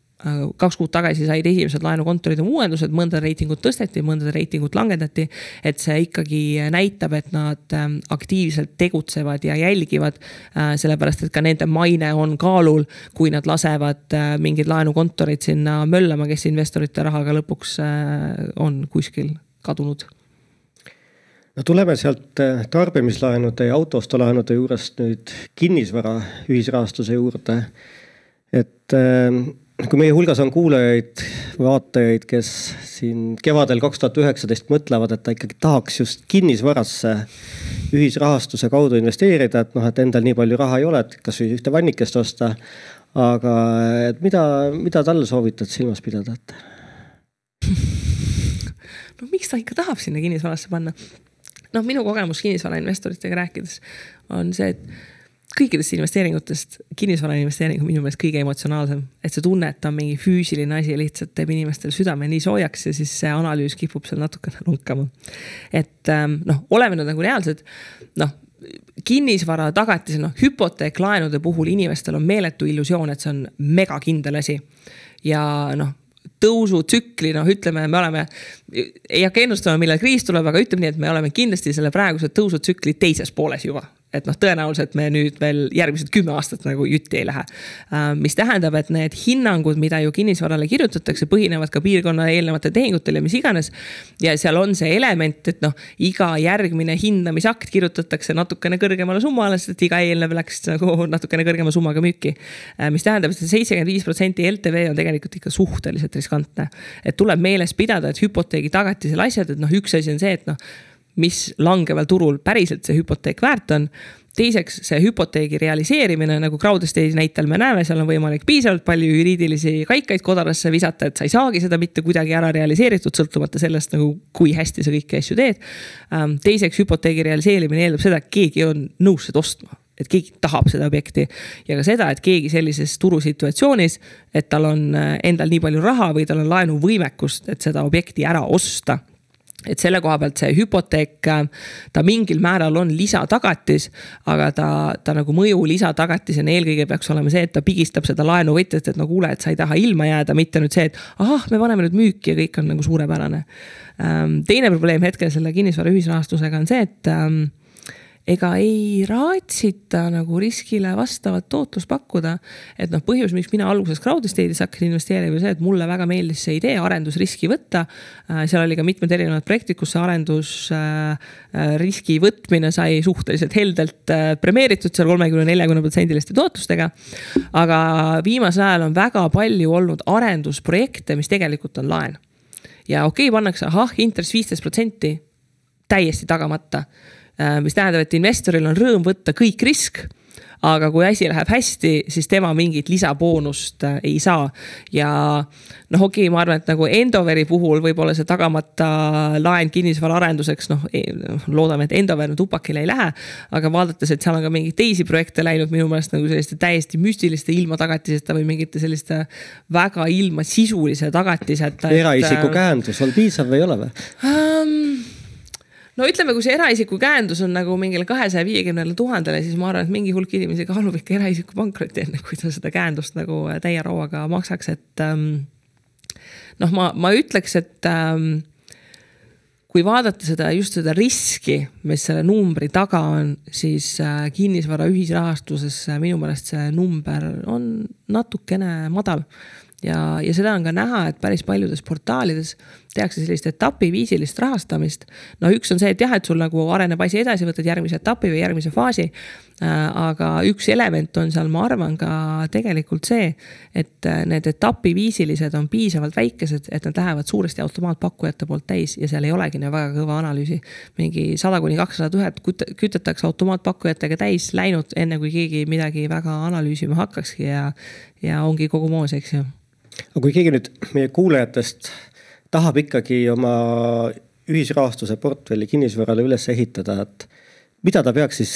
kaks kuud tagasi said esimesed laenukontorid oma uuendused, mõndade reitingut tõsteti, mõndade reitingut langetati. et see ikkagi näitab, et nad ähm, aktiivselt tegutsevad ja jälgivad. Äh, sellepärast, et ka nende maine on kaalul, kui nad lasevad äh, mingeid laenukontoreid sinna möllama, kes investorite rahaga lõpuks on kuskil kadunud no tuleme sealt tarbimislaenude ja autoostulaenude juurest nüüd kinnisvara ühisrahastuse juurde. et ähm, kui meie hulgas on kuulajaid, vaatajaid, kes siin kevadel kaks tuhat üheksateist mõtlevad, et ta ikkagi tahaks just kinnisvarasse ühisrahastuse kaudu investeerida, et noh, et endal nii palju raha ei ole, et kasvõi ühte vannikest osta. aga et mida, mida talle soovitad silmas pidada, et? (laughs) no miks ta ikka tahab sinna kinnisvarasse panna? noh, minu kogemus kinnisvarainvestoritega rääkides on see, et kõikidest investeeringutest kinnisvara investeering on minu meelest kõige emotsionaalsem. et see tunne, et ta on mingi füüsiline asi, lihtsalt teeb inimestel südame nii soojaks ja siis see analüüs kipub seal natukene (laughs) lunkama. et ähm, noh, oleme nüüd nagu reaalsed, noh kinnisvara tagatise, noh hüpoteeklaenude puhul inimestel on meeletu illusioon, et see on megakindel asi. ja noh tõusutsükli, noh, ütleme, me oleme, ei hakka ennustama, millal kriis tuleb, aga ütleme nii, et me oleme kindlasti selle praeguse tõusutsükli teises pooles juba et noh, tõenäoliselt me nüüd veel järgmised kümme aastat nagu jutti ei lähe. mis tähendab, et need hinnangud, mida ju kinnisvarale kirjutatakse, põhinevad ka piirkonna eelnevatel tehingutel ja mis iganes. ja seal on see element, et noh, iga järgmine hindamisakt kirjutatakse natukene kõrgemale summale, sest et iga eelnev läks nagu natukene kõrgema summaga müüki. mis tähendab, et see seitsekümmend viis protsenti LTV on tegelikult ikka suhteliselt riskantne. et tuleb meeles pidada, et hüpoteegi tagatisel asjad, et noh, üks asi on see, et noh mis langeval turul päriselt see hüpoteek väärt on. teiseks, see hüpoteegi realiseerimine, nagu Crowdestate'i näitel me näeme, seal on võimalik piisavalt palju juriidilisi kaikaid kodarasse visata, et sa ei saagi seda mitte kuidagi ära realiseeritud, sõltumata sellest nagu, kui hästi sa kõiki asju teed. Ähm, teiseks, hüpoteegi realiseerimine eeldab seda, et keegi on nõus seda ostma et keegi tahab seda objekti. ja ka seda, et keegi sellises turusituatsioonis, et tal on äh, endal nii palju raha või tal on laenuvõimekust, et seda objekti ära osta et selle koha pealt see hüpoteek, ta mingil määral on lisatagatis, aga ta, ta nagu mõju lisatagatisena eelkõige peaks olema see, et ta pigistab seda laenuvõtjat, et no kuule, et sa ei taha ilma jääda, mitte nüüd see, et ahah, me paneme nüüd müüki ja kõik on nagu suurepärane. Ehm, teine probleem hetkel selle kinnisvara ühisrahastusega on see, et ehm, ega ei raatsita nagu riskile vastavat tootlust pakkuda. et noh, põhjus, miks mina alguses Crowdestate'is hakkasin investeerima, oli see, et mulle väga meeldis see idee arendusriski võtta. Äh, seal oli ka mitmed erinevad projektid, kus see arendusriski äh, võtmine sai suhteliselt heldelt äh, premeeritud seal kolmekümne, neljakümne protsendiliste tootlustega. aga viimasel ajal on väga palju olnud arendusprojekte, mis tegelikult on laen. ja okei okay,, pannakse ahah, intress viisteist protsenti, täiesti tagamata Äh, mis tähendab, et investoril on rõõm võtta kõik risk aga kui asi läheb hästi, siis tema mingit lisaboonust äh, ei saa. ja noh, okei okay,, ma arvan, et nagu Endoveri puhul võib-olla see tagamata laen kinnisvara arenduseks, noh, loodame, et Endover nüüd upakile ei lähe. aga vaadates, et seal on ka mingeid teisi projekte läinud minu meelest nagu selliste täiesti müstiliste ilma tagatiseta või mingite selliste väga ilma sisulise tagatiseta. eraisiku käendus on piisav või ei ole või um,? No ütleme, kui see eraisiku käendus on nagu mingile kahesaja viiekümnele tuhandele, siis ma arvan, et mingi hulk inimesi kaalub ikka eraisiku pankrotti, enne kui ta seda käendust nagu täie rauaga maksaks, et ähm, noh, ma, ma ütleks, et ähm, kui vaadata seda, just seda riski, mis selle numbri taga on, siis äh, kinnisvara ühisrahastuses äh, minu meelest see number on natukene madal. Ja, ja seda on ka näha, et päris paljudes portaalides tehakse sellist etapiviisilist rahastamist. no üks on see, et jah, et sul nagu areneb asi edasi, võtad järgmise etapi või järgmise faasi. Äh, aga üks element on seal, ma arvan ka tegelikult see, et äh, need etapiviisilised on piisavalt väikesed, et nad lähevad suuresti automaatpakkujate poolt täis ja seal ei olegi nii väga kõva analüüsi. mingi sada kuni kakssada tuhat kütetakse automaatpakkujatega täis läinud, enne kui keegi midagi väga analüüsima hakkakski ja, ja ongi kogu moos, eks ju aga kui keegi nüüd meie kuulajatest tahab ikkagi oma ühisrahastuse portfelli kinnisvarale üles ehitada, et mida ta peaks siis,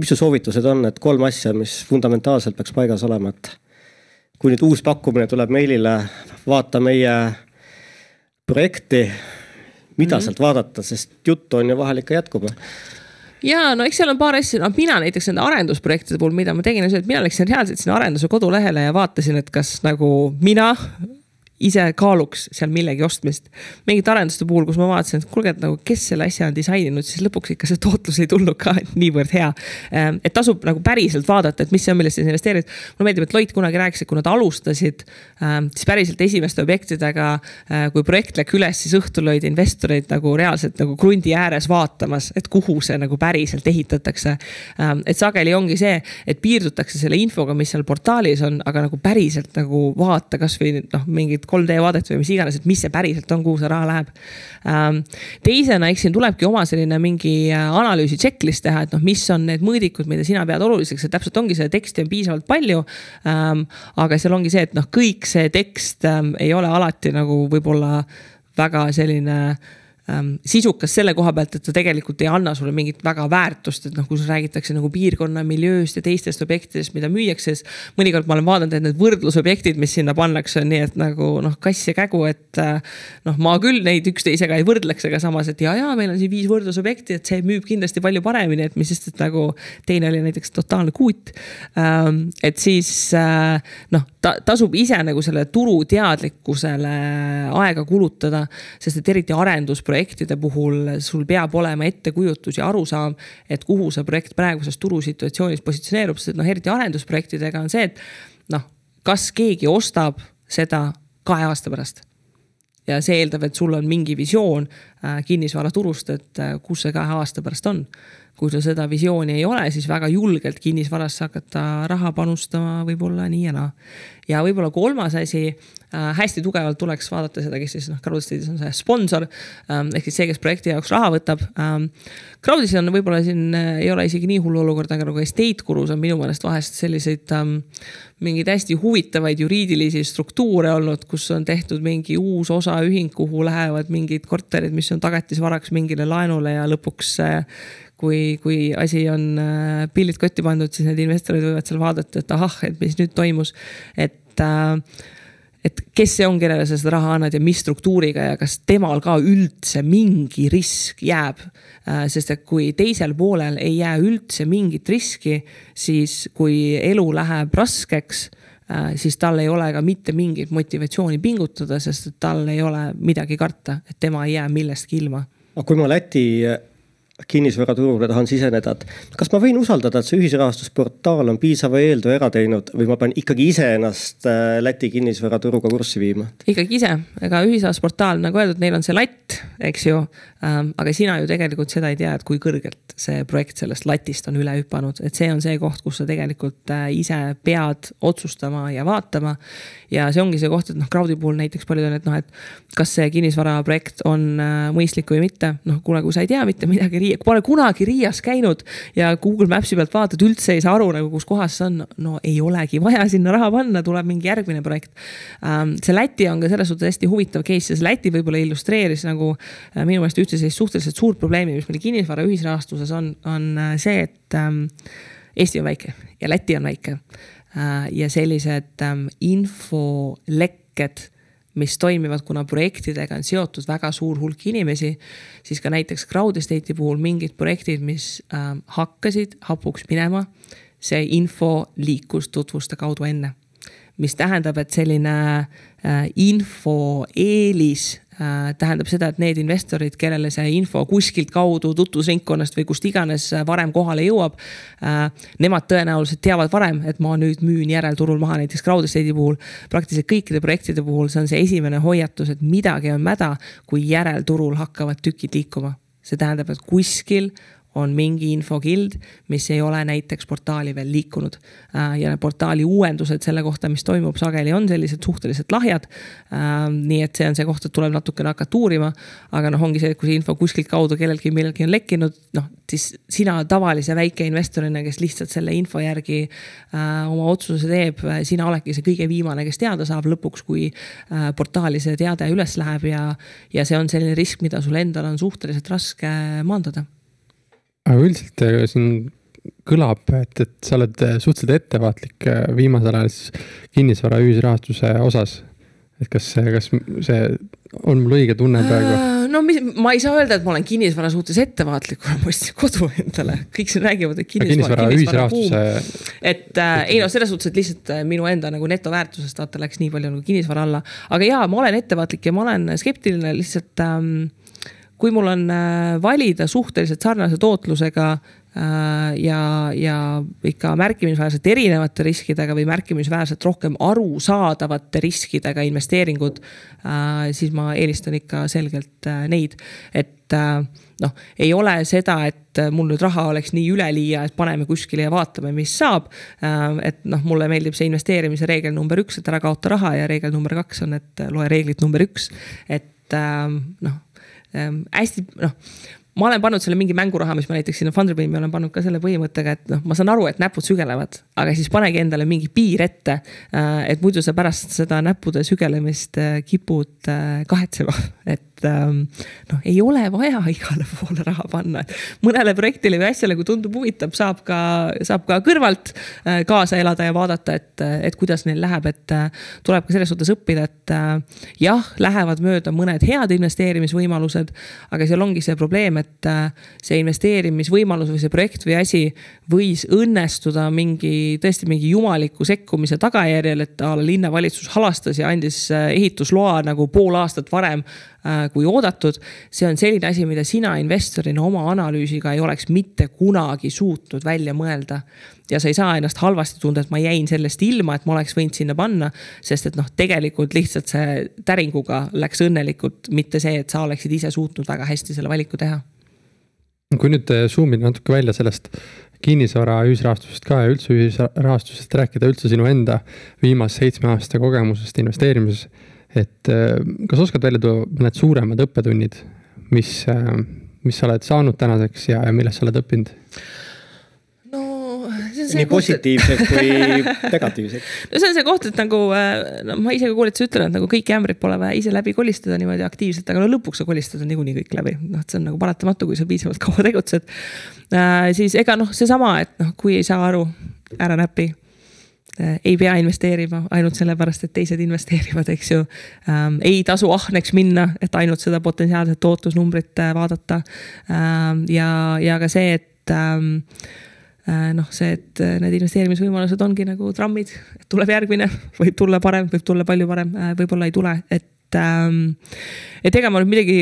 mis su soovitused on, et kolm asja, mis fundamentaalselt peaks paigas olema, et kui nüüd uus pakkumine tuleb meilile, vaata meie projekti, mida mm -hmm. sealt vaadata, sest juttu on ju vahel ikka jätkub ja no eks seal on paar asja, noh mina näiteks nende arendusprojektide puhul, mida ma tegin, on see, et mina läksin reaalselt sinna arenduse kodulehele ja vaatasin, et kas nagu mina ise kaaluks seal millegi ostmist. mingite arenduste puhul, kus ma vaatasin, et kuulge, et nagu kes selle asja on disaininud, siis lõpuks ikka see tootlus ei tulnud ka niivõrd hea. Ehm, et tasub nagu päriselt vaadata, et mis see on, millesse sa investeerid. mulle meeldib, et Loit kunagi rääkis, et kui nad alustasid, ehm, siis päriselt esimeste objektidega, ehm, kui projekt läks üles, siis õhtul olid investorid nagu reaalselt nagu krundi ääres vaatamas, et kuhu see nagu päriselt ehitatakse. et sageli ongi see, et piirdutakse selle infoga, mis seal portaalis on, aga nagu päriselt nagu vaata kasvõi noh, mingid 3D vaadet või mis iganes, et mis see päriselt on, kuhu see raha läheb. Ähm, teisena, eks siin tulebki oma selline mingi äh, analüüsi checklist teha, et noh, mis on need mõõdikud, mida sina pead oluliseks, et täpselt ongi seda teksti on piisavalt palju. Ähm, aga seal ongi see, et noh, kõik see tekst ähm, ei ole alati nagu võib-olla väga selline sisukas selle koha pealt, et ta tegelikult ei anna sulle mingit väga väärtust, et noh, kui räägitakse nagu piirkonna miljööst ja teistest objektidest, mida müüakse, siis mõnikord ma olen vaadanud, et need võrdlusobjektid, mis sinna pannakse, on nii, et nagu noh, kass ja kägu, et äh, noh, ma küll neid üksteisega ei võrdleks, aga samas, et ja, ja meil on siin viis võrdlusobjekti, et see müüb kindlasti palju paremini, et mis sest, et nagu teine oli näiteks totaalne kuut. Ähm, et siis äh, noh, ta tasub ise nagu selle turu teadlikkusele aega kulutada, sest et eriti arendusprojekti projektide puhul sul peab olema ettekujutus ja arusaam, et kuhu see projekt praeguses turusituatsioonis positsioneerub, sest noh, eriti arendusprojektidega on see, et noh, kas keegi ostab seda kahe aasta pärast ja see eeldab, et sul on mingi visioon äh, kinnisvaraturust, et äh, kus see kahe aasta pärast on kui sul seda visiooni ei ole, siis väga julgelt kinnisvarasse hakata raha panustama võib-olla nii ja naa. ja võib-olla kolmas asi äh,, hästi tugevalt tuleks vaadata seda, kes siis noh, Crowdstate'is on see sponsor ähm,. ehk siis see, kes projekti jaoks raha võtab ähm,. Crowdis on võib-olla siin äh, ei ole isegi nii hull olukord, aga nagu Estate Gurus on minu meelest vahest selliseid ähm, mingeid hästi huvitavaid juriidilisi struktuure olnud, kus on tehtud mingi uus osaühing, kuhu lähevad mingid korterid, mis on tagatisvaraks mingile laenule ja lõpuks äh, kui, kui asi on äh, pillid kotti pandud, siis need investorid võivad seal vaadata, et ahah, et mis nüüd toimus. et äh, et kes see on, kellele sa seda raha annad ja mis struktuuriga ja kas temal ka üldse mingi risk jääb. Äh, sest et kui teisel poolel ei jää üldse mingit riski, siis kui elu läheb raskeks, siis tal ei ole ka mitte mingit motivatsiooni pingutada, sest et tal ei ole midagi karta, et tema ei jää millestki ilma. aga kui ma Läti kinnisvaraturule tahan siseneda, et kas ma võin usaldada, et see ühisrahastusportaal on piisava eeltöö ära teinud või ma pean ikkagi iseennast äh, Läti kinnisvaraturuga kurssi viima? ikkagi ise, ega ühisrahastusportaal, nagu öeldud, neil on see latt, eks ju ähm,. aga sina ju tegelikult seda ei tea, et kui kõrgelt see projekt sellest latist on üle hüpanud, et see on see koht, kus sa tegelikult äh, ise pead otsustama ja vaatama. ja see ongi see koht, et noh, Crowdi puhul näiteks paljud on, et noh, et kas see kinnisvaraprojekt on äh, mõistlik või mitte. noh, kuule, kui sa ei tea mitte midagi Riia, pole kunagi Riias käinud ja Google Maps'i pealt vaatad, üldse ei saa aru nagu, kus kohas see on. no ei olegi vaja sinna raha panna, tuleb mingi järgmine projekt. Ähm, see Läti on ka selles suhtes hästi huvitav case see Läti võib-olla illustreeris nagu äh, minu meelest ühte sellist suhteliselt suurt probleemi, mis meil kinnisvara ühisrahastuses on, on äh, see, et ähm, Eesti on väike ja Läti on väike. Äh, ja sellised ähm, infolekked mis toimivad, kuna projektidega on seotud väga suur hulk inimesi, siis ka näiteks Crowd Estate'i puhul mingid projektid, mis äh, hakkasid hapuks minema, see info liikus tutvuste kaudu enne. mis tähendab, et selline äh, info eelis tähendab seda, et need investorid, kellele see info kuskilt kaudu tutvusringkonnast või kust iganes äh, varem kohale jõuab. Äh, nemad tõenäoliselt teavad varem, et ma nüüd müün järelturul maha näiteks Crowd Estate'i puhul. praktiliselt kõikide projektide puhul see on see esimene hoiatus, et midagi on mäda, kui järelturul hakkavad tükid liikuma. see tähendab, et kuskil on mingi infokild, mis ei ole näiteks portaali veel liikunud. Äh, ja portaali uuendused selle kohta, mis toimub, sageli on sellised suhteliselt lahjad. Äh, nii et see on see koht, et tuleb natukene hakata uurima. aga noh, ongi see, et kui see info kuskilt kaudu kellelgi millelgi on lekkinud, noh siis sina tavalise väikeinvestorina, kes lihtsalt selle info järgi äh, oma otsuse teeb, sina oledki see kõige viimane, kes teada saab lõpuks, kui portaali see teade üles läheb ja, ja see on selline risk, mida sul endal on suhteliselt raske maandada aga üldiselt äh, siin kõlab, et, et sa oled äh, suhteliselt ettevaatlik äh, viimasel ajal siis kinnisvara ühisrahastuse osas. et kas, kas see on mul õige tunne praegu? no mis, ma ei saa öelda, et ma olen kinnisvara suhtes ettevaatlik, kuna ma ostsin kodu endale, kõik siin räägivad, et kinnisvara, kinnisvara, kinnisvara ühisrahastuse. et äh, ei no selles suhtes, et lihtsalt minu enda nagu netoväärtusest vaata läks nii palju nagu kinnisvara alla, aga jaa, ma olen ettevaatlik ja ma olen skeptiline lihtsalt ähm, kui mul on äh, valida suhteliselt sarnase tootlusega äh, ja, ja ikka märkimisväärselt erinevate riskidega või märkimisväärselt rohkem arusaadavate riskidega investeeringud, äh, siis ma eelistan ikka selgelt neid, et noh, ei ole seda, et mul nüüd raha oleks nii üleliia, et paneme kuskile ja vaatame, mis saab. et noh, mulle meeldib see investeerimise reegel number üks, et ära kaota raha ja reegel number kaks on, et loe reeglit number üks. et noh ähm, hästi noh, ma olen pannud selle mingi mänguraha, mis ma näiteks sinna Funderbeami olen pannud ka selle põhimõttega, et noh, ma saan aru, et näpud sügelevad, aga siis panegi endale mingi piir ette. Äh, et muidu sa pärast seda näppude sügelemist äh, kipud äh, kahetsema, (laughs) et ähm, noh, ei ole vaja (laughs) igale poole raha panna. mõnele projektile või asjale, kui tundub huvitav, saab ka, saab ka kõrvalt kaasa elada ja vaadata, et, et kuidas neil läheb, et tuleb ka selles suhtes õppida, et jah, lähevad mööda mõned head investeerimisvõimalused, aga seal ongi see probleem, et äh, see investeerimisvõimalus või see projekt või asi võis õnnestuda mingi, tõesti mingi jumaliku sekkumise tagajärjel, et a la linnavalitsus halastas ja andis äh, ehitusloa nagu pool aastat varem kui oodatud. see on selline asi, mida sina investorina oma analüüsiga ei oleks mitte kunagi suutnud välja mõelda ja sa ei saa ennast halvasti tunda, et ma jäin sellest ilma, et ma oleks võinud sinna panna. sest et noh, tegelikult lihtsalt see täringuga läks õnnelikult, mitte see, et sa oleksid ise suutnud väga hästi selle valiku teha. kui nüüd zoom ida natuke välja sellest kinnisvara ühisrahastusest ka ja üldse ühisrahastusest rääkida üldse sinu enda viimase seitsme aasta kogemusest investeerimises. Et äh, kas oskad välja tuua mõned suuremad õppetunnid, mis, äh, mis sa oled saanud tänaseks ja, ja millest sa oled õppinud? nii positiivsed kui (laughs) negatiivsed. no see on see koht, et nagu äh, no ma ise ka koolituses ütlen, et nagu kõiki ämbreid pole vaja ise läbi kolistada niimoodi aktiivselt, aga no lõpuks sa kolistad niikuinii kõik läbi. noh, et see on nagu paratamatu, kui sa piisavalt kaua tegutsed äh,. siis ega noh, seesama, et noh, kui ei saa aru, ära näpi ei pea investeerima ainult sellepärast, et teised investeerivad, eks ju ähm,. ei tasu ahneks minna, et ainult seda potentsiaalset tootlusnumbrit äh, vaadata ähm,. ja, ja ka see, et ähm, Äh, noh, see, et äh, need investeerimisvõimalused ongi nagu trammid, tuleb järgmine, võib tulla parem, võib tulla palju parem, äh, võib-olla ei tule, et ähm, et ega ma nüüd midagi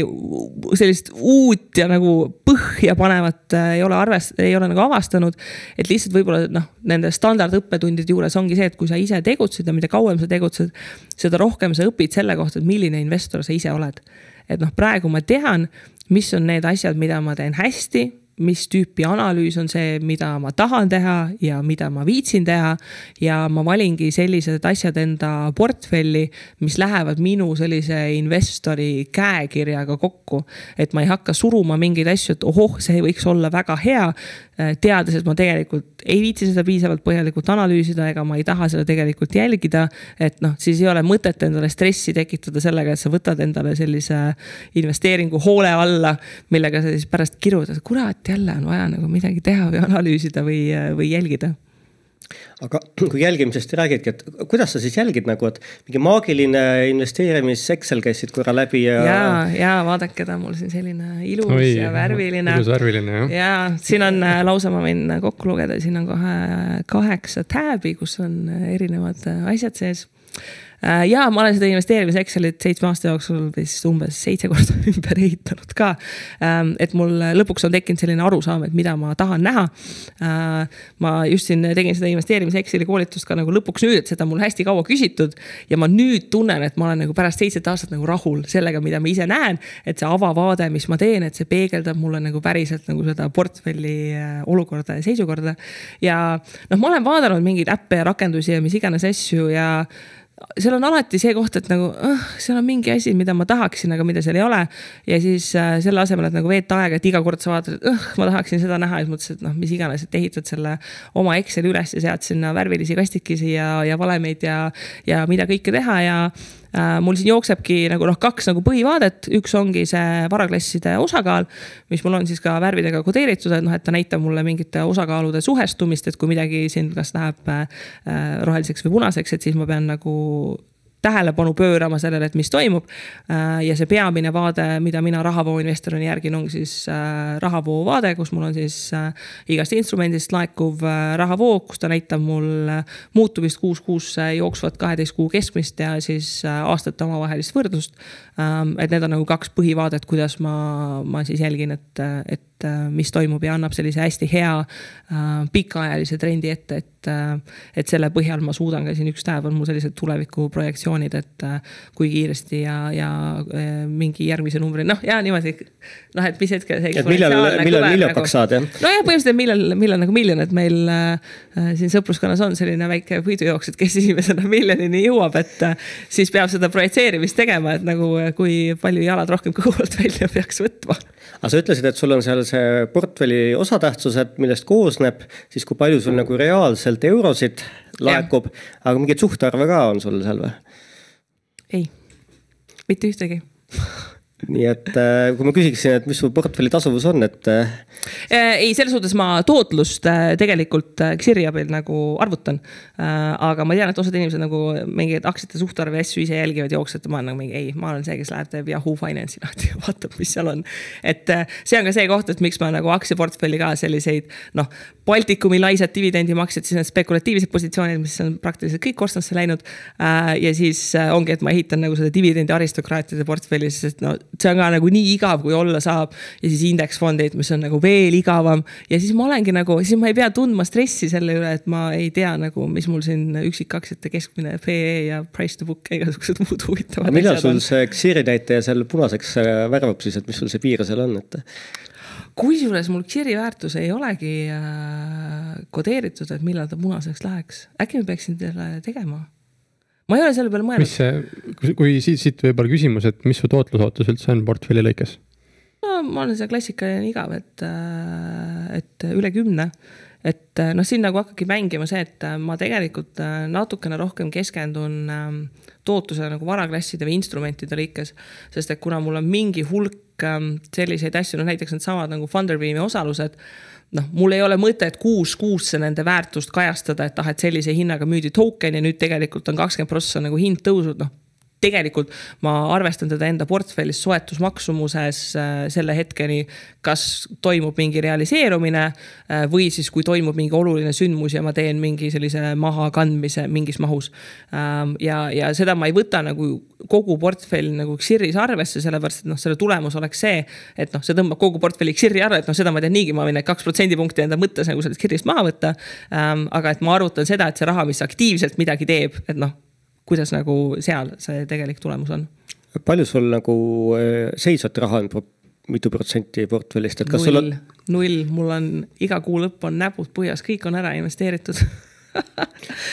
sellist uut ja nagu põhja panevat ei ole arvest-, ei ole nagu avastanud. et lihtsalt võib-olla noh, nende standardõppetundide juures ongi see, et kui sa ise tegutsed ja mida kauem sa tegutsed, seda rohkem sa õpid selle kohta, et milline investor sa ise oled. et noh, praegu ma tean, mis on need asjad, mida ma teen hästi mis tüüpi analüüs on see, mida ma tahan teha ja mida ma viitsin teha. ja ma valingi sellised asjad enda portfelli, mis lähevad minu sellise investori käekirjaga kokku. et ma ei hakka suruma mingeid asju, et ohoh, see võiks olla väga hea. Teades, et ma tegelikult ei viitsi seda piisavalt põhjalikult analüüsida, ega ma ei taha seda tegelikult jälgida. et noh, siis ei ole mõtet endale stressi tekitada sellega, et sa võtad endale sellise investeeringu hoole alla, millega sa siis pärast kirud, et kurat, jälle on vaja nagu midagi teha või analüüsida või, või jälgida aga (clears throat) kui jälgimisest räägidki, et kuidas sa siis jälgid nagu, et mingi maagiline investeerimis Excel käisid korra läbi ja. ja, ja vaadake, ta on mul siin selline ilus Oi, ja värviline. ilus värviline jah. ja siin on äh, lausa, ma võin kokku lugeda, siin on kohe kaheksa tab'i, kus on erinevad asjad sees Äh, ja ma olen seda investeerimise Excelit seitsme aasta jooksul vist umbes seitse korda (laughs) ümber ehitanud ka. Ähm, et mul lõpuks on tekkinud selline arusaam, et mida ma tahan näha. Äh, ma just siin tegin seda investeerimise Exceli koolitust ka nagu lõpuks nüüd, et seda mul hästi kaua küsitud. ja ma nüüd tunnen, et ma olen nagu pärast seitset aastat nagu rahul sellega, mida ma ise näen. et see avavaade, mis ma teen, et see peegeldab mulle nagu päriselt nagu seda portfelli äh, olukorda ja seisukorda. ja noh, ma olen vaadanud mingeid äppe ja rakendusi ja mis iganes asju ja seal on alati see koht, et nagu uh, seal on mingi asi, mida ma tahaksin, aga mida seal ei ole. ja siis äh, selle asemel, et nagu veeta aega, et iga kord sa vaatad, et uh, ma tahaksin seda näha, siis mõtlesin, et noh, mis iganes, et ehitad selle oma Exceli üles ja sead sinna värvilisi kastikesi ja, ja valemeid ja, ja mida kõike teha ja Äh, mul siin jooksebki nagu noh, kaks nagu põhivaadet, üks ongi see varaklasside osakaal, mis mul on siis ka värvidega kodeeritud, et noh, et ta näitab mulle mingite osakaalude suhestumist, et kui midagi siin kas läheb äh, roheliseks või punaseks, et siis ma pean nagu tähelepanu pöörama sellele, et mis toimub. Äh, ja see peamine vaade, mida mina rahavooinvestorina järgin, ongi siis äh, rahavoo vaade, kus mul on siis äh, igast instrumendist laekuv rahavoo, kus ta näitab mul muutumist kuus kuusse jooksvat kaheteist kuu keskmist ja siis aastate omavahelist võrdlust. Ähm, et need on nagu kaks põhivaadet, kuidas ma, ma siis jälgin, et, et mis toimub ja annab sellise hästi hea pikaajalise trendi ette, et, et selle põhjal ma suudan ka siin üks päev on mul sellised tulevikuprojektsioonid positsioonid, et äh, kui kiiresti ja, ja äh, mingi järgmise numbri, noh ja niimoodi. noh, et mis hetkel see. et millal, millal miljonaks nagu, saad jah? nojah, põhimõtteliselt millal, millal nagu miljon, et meil äh, siin sõpruskonnas on selline väike võidujooks, et kes esimesena miljonini jõuab, et äh, siis peab seda projitseerimist tegema, et nagu kui palju jalad rohkem kõhu alt välja peaks võtma aga sa ütlesid, et sul on seal see portfelli osatähtsused, millest koosneb, siis kui palju sul nagu reaalselt eurosid laekub, aga mingeid suhtarve ka on sul seal või? ei, mitte ühtegi (laughs) nii et äh, kui ma küsiksin, et mis su portfelli tasuvus on, et. Äh, äh, ei, selles suhtes ma tootlust tegelikult Xiri abil nagu arvutan. aga ma tean, et osad inimesed nagu mingeid aktsiate suhtarve asju ise jälgivad, jooksevad ja ma olen nagu mingi ei, ma olen see, kes läheb, teeb Yahoo Finance'i (laughs) lahti ja vaatab, mis seal on. et see on ka see koht, et miks ma nagu aktsiaportfelli ka selliseid noh, Baltikumi laisad dividendimaksed, siis need spekulatiivsed positsioonid, mis on praktiliselt kõik korstnasse läinud. ja siis ongi, et ma ehitan nagu seda dividendi aristokraatide portfelli, sest no see on ka nagu nii igav, kui olla saab. ja siis indeksfondid, mis on nagu veel igavam ja siis ma olengi nagu, siis ma ei pea tundma stressi selle üle, et ma ei tea nagu, mis mul siin üksikaktsiate keskmine PE ja price to book ja igasugused muud huvitavad. millal sul see Xiri näitaja seal punaseks äh, värvab siis, et mis sul see piir seal on, et? kusjuures mul Xiri väärtus ei olegi äh, kodeeritud, et millal ta punaseks läheks, äkki ma peaksin selle tegema ma ei ole selle peale mõelnud. mis see, kui siit, siit võib-olla küsimus, et mis su tootlusootus üldse on portfelli lõikes? no ma olen see klassikaline igav, et, äh, et üle kümne. et äh, noh, siin nagu hakkabki mängima see, et äh, ma tegelikult natukene rohkem keskendun ähm, tootlusele nagu varaklasside või instrumentide lõikes. sest et kuna mul on mingi hulk ähm, selliseid asju, no näiteks needsamad nagu Funderbeami osalused noh, mul ei ole mõtet kuus kuusse nende väärtust kajastada, et ah, et sellise hinnaga müüdi token ja nüüd tegelikult on kakskümmend prossa nagu hind tõusnud, noh tegelikult ma arvestan teda enda portfellis soetusmaksumuses äh, selle hetkeni, kas toimub mingi realiseerumine äh, või siis, kui toimub mingi oluline sündmus ja ma teen mingi sellise mahakandmise mingis mahus. Ähm, ja, ja seda ma ei võta nagu kogu portfell nagu Xiris arvesse, sellepärast et noh, selle tulemus oleks see, et noh, see tõmbab kogu portfelli Xiri arve, et noh, seda ma tean niigi, ma võin need kaks protsendipunkti enda mõttes nagu sellest Xirist maha võtta. Ähm, aga et ma arvutan seda, et see raha, mis aktiivselt midagi teeb, et noh kuidas nagu seal see tegelik tulemus on? palju sul nagu äh, seisvat raha on, mitu protsenti portfellist, et kas null, sul on? null, mul on iga kuu lõpp on näpud põhjas, kõik on ära investeeritud. (laughs)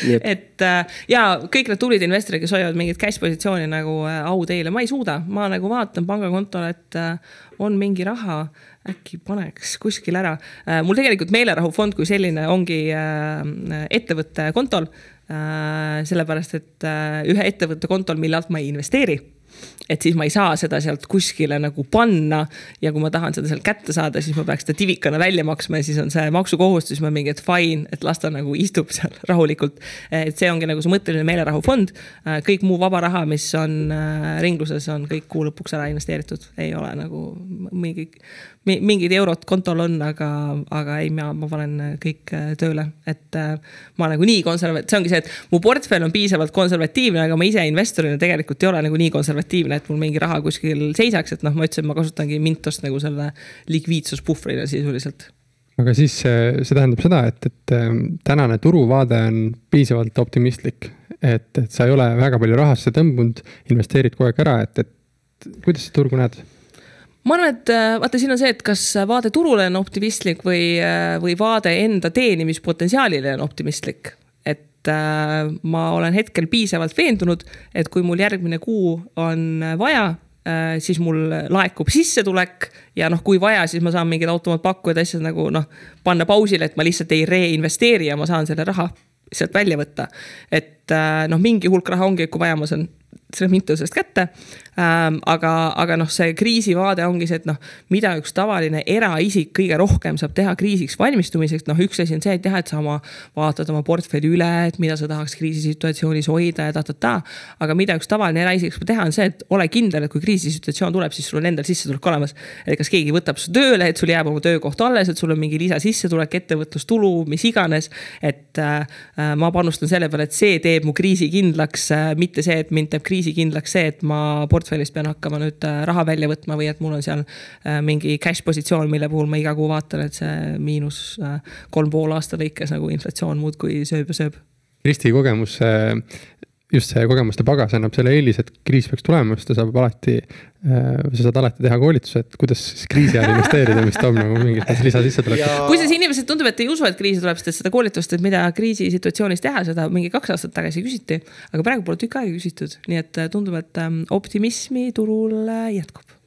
Et, äh, ja kõik need tublid investorid, kes hoiavad mingit cash positsiooni nagu äh, au teile, ma ei suuda, ma nagu vaatan pangakontole, et on mingi raha, äkki paneks kuskil ära. mul tegelikult meelerahufond kui selline ongi ettevõtte kontol. Äh, sellepärast, et äh, ühe ettevõtte kontol, mille alt ma ei investeeri et siis ma ei saa seda sealt kuskile nagu panna ja kui ma tahan seda sealt kätte saada, siis ma peaks seda divikana välja maksma ja siis on see maksukohustus, ma mingi, et fine, et las ta nagu istub seal (laughs) rahulikult. et see ongi nagu see mõtteline meelerahufond. Äh, kõik muu vaba raha, mis on ringluses, on kõik kuu lõpuks ära investeeritud, ei ole nagu mingi mingid eurod kontol on, aga, aga ei, ma, ma panen kõik äh, tööle, et äh, ma nagu nii konserva-, see ongi see, et mu portfell on piisavalt konservatiivne, aga ma ise investorina tegelikult ei ole nagu nii konservatiivne, et mul mingi raha kuskil seisaks, et noh, ma ütlesin, ma kasutangi Mintost nagu selle likviidsuspuhvrina sisuliselt. Aga siis äh, see tähendab seda, et, et tänane turuvaade on piisavalt optimistlik, et, et sa ei ole väga palju rahasse tõmbunud, investeerid kogu aeg ära, et, et kuidas sa turgu näed? Ma arvan, et äh, vaata, siin on see, et kas vaade turule on optimistlik või, äh, või vaade enda teenimispotentsiaalile on optimistlik. et äh, ma olen hetkel piisavalt veendunud, et kui mul järgmine kuu on vaja äh,, siis mul laekub sissetulek ja noh, kui vaja, siis ma saan mingid automaatpakkujad, asjad nagu noh, panna pausile, et ma lihtsalt ei reinvesteeri ja ma saan selle raha sealt välja võtta. et äh, noh, mingi hulk raha ongi, kui vaja, ma saan selle mintusest kätte ähm,. aga, aga noh, see kriisivaade ongi see, et noh, mida üks tavaline eraisik kõige rohkem saab teha kriisiks valmistumiseks, noh, üks asi on see, et jah, et sa oma, vaatad oma portfelli üle, et mida sa tahaks kriisisituatsioonis hoida ja ta-ta-ta. aga mida üks tavaline eraisik saab teha, on see, et ole kindel, et kui kriisisituatsioon tuleb, siis sul on endal sissetulek olemas. et kas keegi võtab su tööle, et sul jääb oma töökoht alles, et sul on mingi lisasissetulek, ettevõtlustulu, mis iganes. et äh, ma panustan selle peale, et see teeb mu kriisi kindlaks äh,, mitte see, et mind teeb kriisikindlaks see, et ma port portfellist pean hakkama nüüd äh, raha välja võtma või et mul on seal äh, mingi cash positsioon, mille puhul ma iga kuu vaatan, et see miinus äh, kolm pool aasta lõikes nagu inflatsioon muudkui sööb ja sööb. Kristi kogemus just see kogemuste pagas annab selle eelise, et kriis peaks tulema, siis ta saab alati, äh, sa saad alati teha koolituse, et kuidas siis kriisi ajal investeerida, mis toob nagu mingit lisasissetulekut ja.... kusjuures inimesed tundub, et ei usu, et kriisi tuleb, sest et seda koolitust, et mida kriisisituatsioonis teha, seda mingi kaks aastat tagasi küsiti. aga praegu pole tükk aega küsitud, nii et äh, tundub, et ähm, optimismi turul äh, jätkub.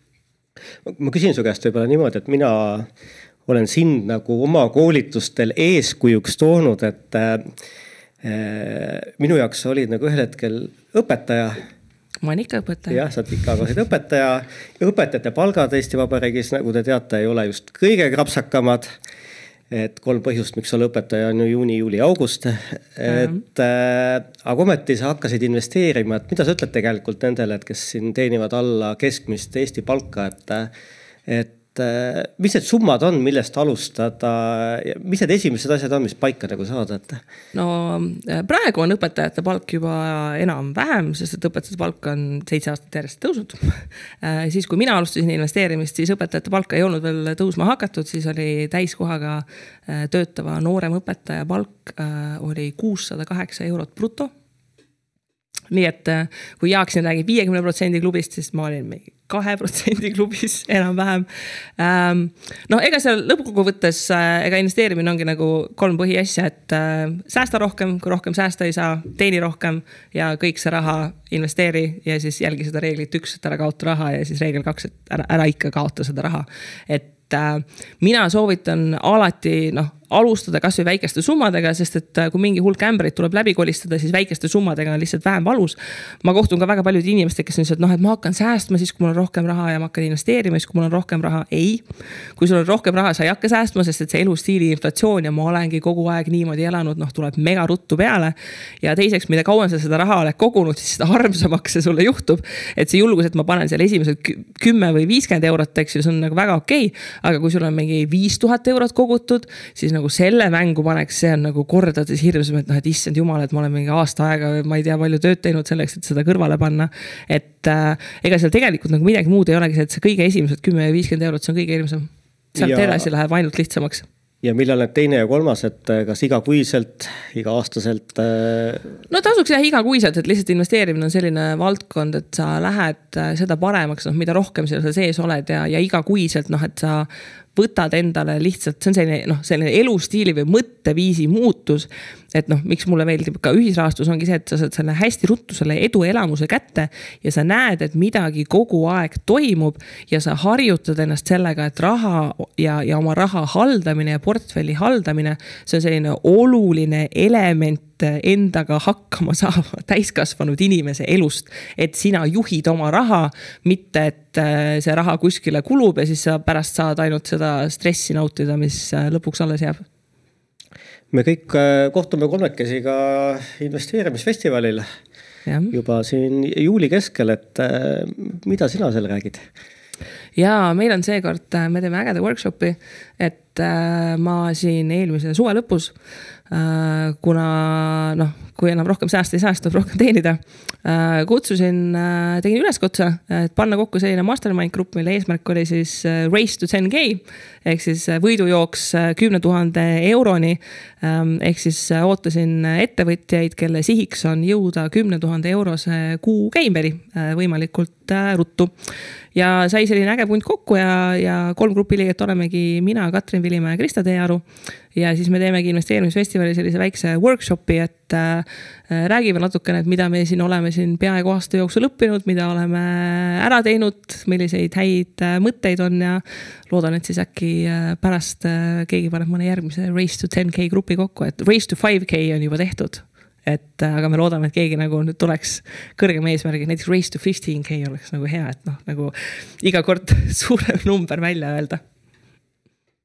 ma küsin su käest võib-olla niimoodi, et mina olen sind nagu oma koolitustel eeskujuks toonud, et Äh, minu jaoks olid nagu ühel hetkel õpetaja. ma olen ikka õpetaja. jah, sa oled ikka, aga sa oled õpetaja ja õpetajate palgad Eesti Vabariigis, nagu te teate, ei ole just kõige krapsakamad. et kolm põhjust, miks olla õpetaja on ju juuni, juuli, august. et äh, aga ometi sa hakkasid investeerima, et mida sa ütled tegelikult nendele, et kes siin teenivad alla keskmist Eesti palka, et, et et äh, mis need summad on, millest alustada, mis need esimesed asjad on, mis paika nagu saada, et? no äh, praegu on õpetajate palk juba enam-vähem, sest et õpetajate palk on seitse aastat järjest tõusnud äh, siis, kui mina alustasin investeerimist, siis õpetajate palka ei olnud veel tõusma hakatud, siis oli täiskohaga töötava noorem õpetaja palk oli kuussada kaheksa eurot bruto nii et kui Jaak siin räägib viiekümne protsendi klubist, siis ma olin mingi kahe protsendi klubis (laughs) enam-vähem. Noh, ega seal lõppkokkuvõttes, äh, ega investeerimine ongi nagu kolm põhiasja, et äh, säästa rohkem, kui rohkem säästa ei saa, teeni rohkem ja kõik see raha investeeri ja siis jälgi seda reeglit üks, et ära kaota raha ja siis reegel kaks, et ära, ära ikka kaota seda raha. et äh, mina soovitan alati noh alustada kasvõi väikeste summadega, sest et äh, kui mingi hulk ämbreid tuleb läbi kolistada, siis väikeste summadega on lihtsalt vähem valus. ma kohtun ka väga paljude inimestega, kes on lihtsalt noh, et ma hakkan säästma siis, kui mul on rohkem raha ja ma hakkan investeerima siis, kui mul on rohkem raha. ei, kui sul on rohkem raha, sa ei hakka säästma, sest et see elustiili inflatsioon ja ma olengi kogu aeg niimoodi elanud, noh, tuleb mega ruttu peale. ja teiseks, mida kauem sa seda raha oled kogunud, siis seda armsamaks see sulle juhtub. et see julgus, et ma panen seal esimesed kümme või viiskümmend eurot, eks ju, see on nagu väga okei okay.. aga kui sul on mingi viis tuhat eurot kogutud, siis nagu selle mängu paneks, see on nagu kordades hirmsam, et noh, et issand jumal, et ma olen mingi aasta aega või ma ei tea, palju tööd teinud selleks, et seda kõrvale panna. et äh, ega seal tegelikult nagu midagi muud ei olegi, see, et see kõige esimesed kümme või viiskümmend eurot, see on kõige hirmsam. sealt ja... edasi läheb ainult lihtsamaks ja millal need teine ja kolmas, et äh, kas igakuiselt, iga-aastaselt? Äh? no tasuks jah igakuiselt, et lihtsalt investeerimine on selline valdkond, et sa lähed äh, seda paremaks, noh, mida rohkem sa sees oled ja, ja igakuiselt noh, et sa võtad endale lihtsalt, see on selline noh, selline elustiili või mõtteviisi muutus. et noh, miks mulle meeldib ka ühisrahastus, ongi see, et sa saad selle hästi ruttu selle eduelamuse kätte ja sa näed, et midagi kogu aeg toimub ja sa harjutad ennast sellega, et raha ja, ja oma raha haldamine ja portfelli haldamine, see on selline oluline element endaga hakkama saava (laughs) täiskasvanud inimese elust. et sina juhid oma raha, mitte et äh, see raha kuskile kulub ja siis sa pärast saad ainult seda stressi nautida, mis äh, lõpuks alles jääb? me kõik äh, kohtume kolmekesi ka investeerimisfestivalil juba siin juuli keskel, et mida sina seal räägid? ja meil on seekord, me teeme ägeda workshopi, et ma siin eelmise suve lõpus Äh, kuna noh, kui enam rohkem säästa ei saa, siis tuleb rohkem teenida. Äh, kutsusin, äh, tegin üleskutse, et panna kokku selline mastermind grupp, mille eesmärk oli siis race to 10K ehk siis võidujooks kümne tuhande euroni. Ähm, ehk siis ootasin ettevõtjaid, kelle sihiks on jõuda kümne tuhande eurose kuu käiberi võimalikult ruttu ja sai selline äge punt kokku ja, ja kolm grupi liiget olemegi mina, Katrin Vilimäe ja Krista Teearu. ja siis me teemegi investeerimisfestivali sellise väikse workshopi, et äh, räägime natukene, et mida me siin oleme siin peaaegu aasta jooksul õppinud, mida oleme ära teinud, milliseid häid äh, mõtteid on ja loodan, et siis äkki äh, pärast äh, keegi paneb mõne järgmise Race to 10K grupi kokku, et Race to 5K on juba tehtud et äh, aga me loodame, et keegi nagu nüüd tuleks kõrgema eesmärgiga, näiteks race to fifteen K oleks nagu hea, et noh, nagu iga kord (laughs) suurem number välja öelda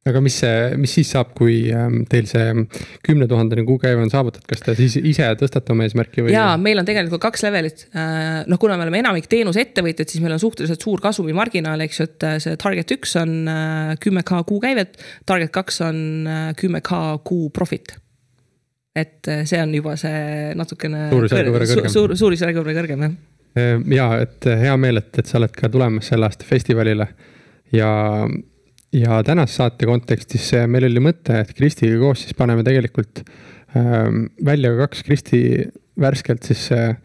aga mis see, mis siis saab, kui ähm, teil see kümne tuhandene kuukäive on saavutatud, kas te siis ise tõstate oma eesmärki või? jaa, meil on tegelikult kaks levelit. Äh, noh, kuna me oleme enamik teenusettevõtjad, siis meil on suhteliselt suur kasumimarginaal, eks ju, et äh, see target üks on kümme K kuukäivet, target kaks on kümme K kuu profit et äh, see on juba see natukene. suurusjärgu võrra kõrgem. suur, suurusjärgu võrra kõrgem jah. Ja et äh, hea meel, et, et sa oled ka tulemas selle aasta festivalile ja, ja tänase saate kontekstis äh, meil oli mõte, et Kristiga koos siis paneme tegelikult ähm, välja kaks Kristi värskelt siis äh,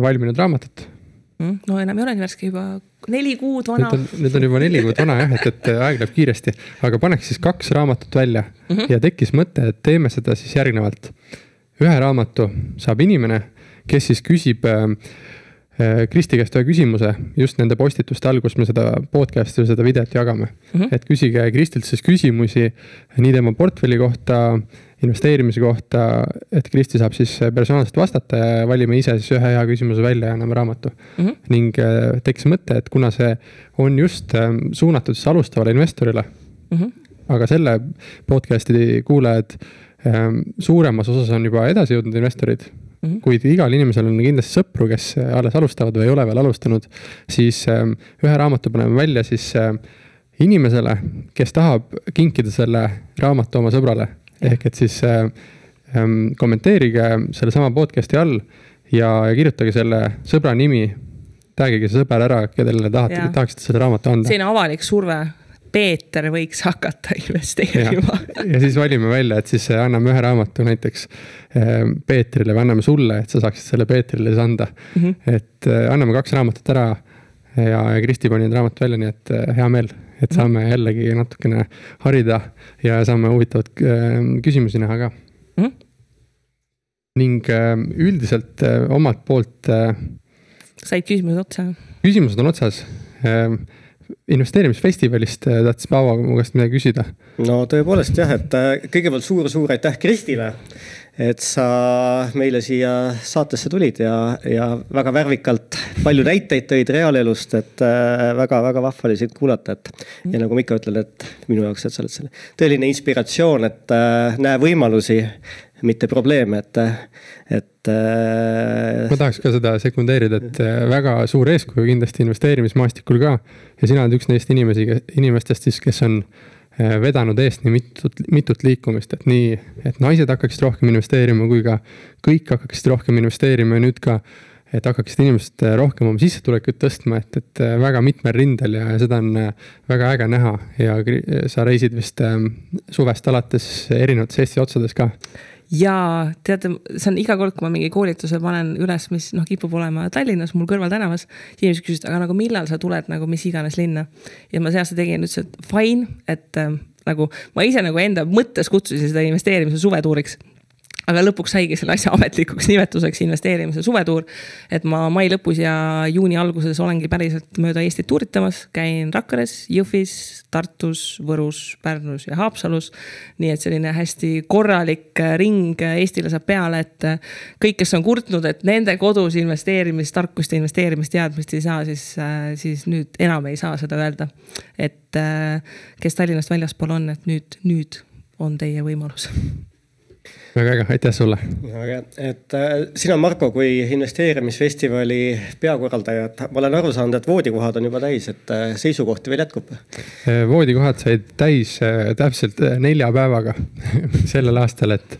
valminud raamatut mm,. no enam ei ole nii värske, juba neli kuud vana. Need on juba neli kuud vana jah, et, et aeg läheb kiiresti, aga paneks siis kaks raamatut välja mm -hmm. ja tekkis mõte, et teeme seda siis järgnevalt. ühe raamatu saab inimene, kes siis küsib äh, äh Kristi käest ühe küsimuse just nende postituste all, kus me seda podcast'i või seda videot jagame mm. -hmm. et küsige Kristilt siis küsimusi nii tema portfelli kohta investeerimise kohta, et Kristi saab siis personaalselt vastata ja valime ise siis ühe hea küsimuse välja ja anname raamatu mm. -hmm. ning äh, tekkis mõte, et kuna see on just ähm, suunatud siis alustavale investorile mm. -hmm. aga selle podcast'i kuulajad suuremas osas on juba edasi jõudnud investorid mm. -hmm. kuid igal inimesel on kindlasti sõpru, kes alles alustavad või ei ole veel alustanud, siis ähm, ühe raamatu paneme välja siis inimesele, kes tahab kinkida selle raamatu oma sõbrale, ehk et siis äh, ähm, kommenteerige sellesama podcast'i all ja, ja kirjutage selle sõbra nimi. Tagige see sõber ära, kellele tahate, tahaksite selle raamatu anda. selline avalik surve Peeter võiks hakata (laughs) investeerima. ja siis valime välja, et siis anname ühe raamatu näiteks ähm, Peetrile või anname sulle, et sa saaksid selle Peetrile siis anda mm. -hmm. et äh, anname kaks raamatut ära ja, ja Kristi pani need raamatud välja, nii et äh, hea meel, et mhm. saame jällegi natukene harida ja saame huvitavaid äh, küsimusi näha ka mm. -hmm. ning üldiselt omalt poolt. said küsimused otsa? küsimused on otsas investeerimisfestivalist tahtis Paavo mu käest midagi küsida. no tõepoolest jah, et kõigepealt suur-suur aitäh Kristile et sa meile siia saatesse tulid ja, ja väga värvikalt palju näiteid tõid reaalelust, et väga-väga äh, vahva oli sind kuulata, et. ja nagu ma ikka ütlen, et minu jaoks, et sa oled selle tõeline inspiratsioon, et äh, näe võimalusi, mitte probleeme, et, et äh.... ma tahaks ka seda sekundeerida, et äh, väga suur eeskuju kindlasti investeerimismaastikul ka. ja sina oled üks neist inimesi, inimestest siis, kes on Äh, vedanud eest nii mitut, mitut liikumist, et nii, et naised hakkaksid rohkem investeerima, kui ka kõik hakkaksid rohkem investeerima ja nüüd ka, et hakkaksid inimesed rohkem oma sissetulekuid tõstma, et, et väga mitmel rindel ja seda on väga äge näha ja sa reisid vist ähm, suvest alates erinevates Eesti otsades ka ja teate, see on iga kord, kui ma mingi koolituse panen üles, mis noh, kipub olema Tallinnas, mul kõrval tänavas. inimesed küsisid, aga nagu millal sa tuled nagu mis iganes linna. ja ma see aasta tegin, ütlesin, et fine, et äh, nagu ma ise nagu enda mõttes kutsusin seda investeerimise suvetuuriks aga lõpuks saigi selle asja ametlikuks nimetuseks investeerimise suvetuur. et ma mai lõpus ja juuni alguses olengi päriselt mööda Eestit tuuritamas, käin Rakveres, Jõhvis, Tartus, Võrus, Pärnus ja Haapsalus. nii et selline hästi korralik ring Eestile saab peale, et kõik, kes on kurtnud, et nende kodus investeerimistarkust ja investeerimisteadmist ei saa, siis, siis nüüd enam ei saa seda öelda. et kes Tallinnast väljaspool on, et nüüd, nüüd on teie võimalus väga äge, aitäh sulle. väga äge, et äh, sina, Marko, kui investeerimisfestivali peakorraldaja, et ma olen aru saanud, et voodikohad on juba täis, et äh, seisukohti veel jätkub? Äh, voodikohad said täis äh, täpselt äh, nelja päevaga (laughs) sellel aastal, et,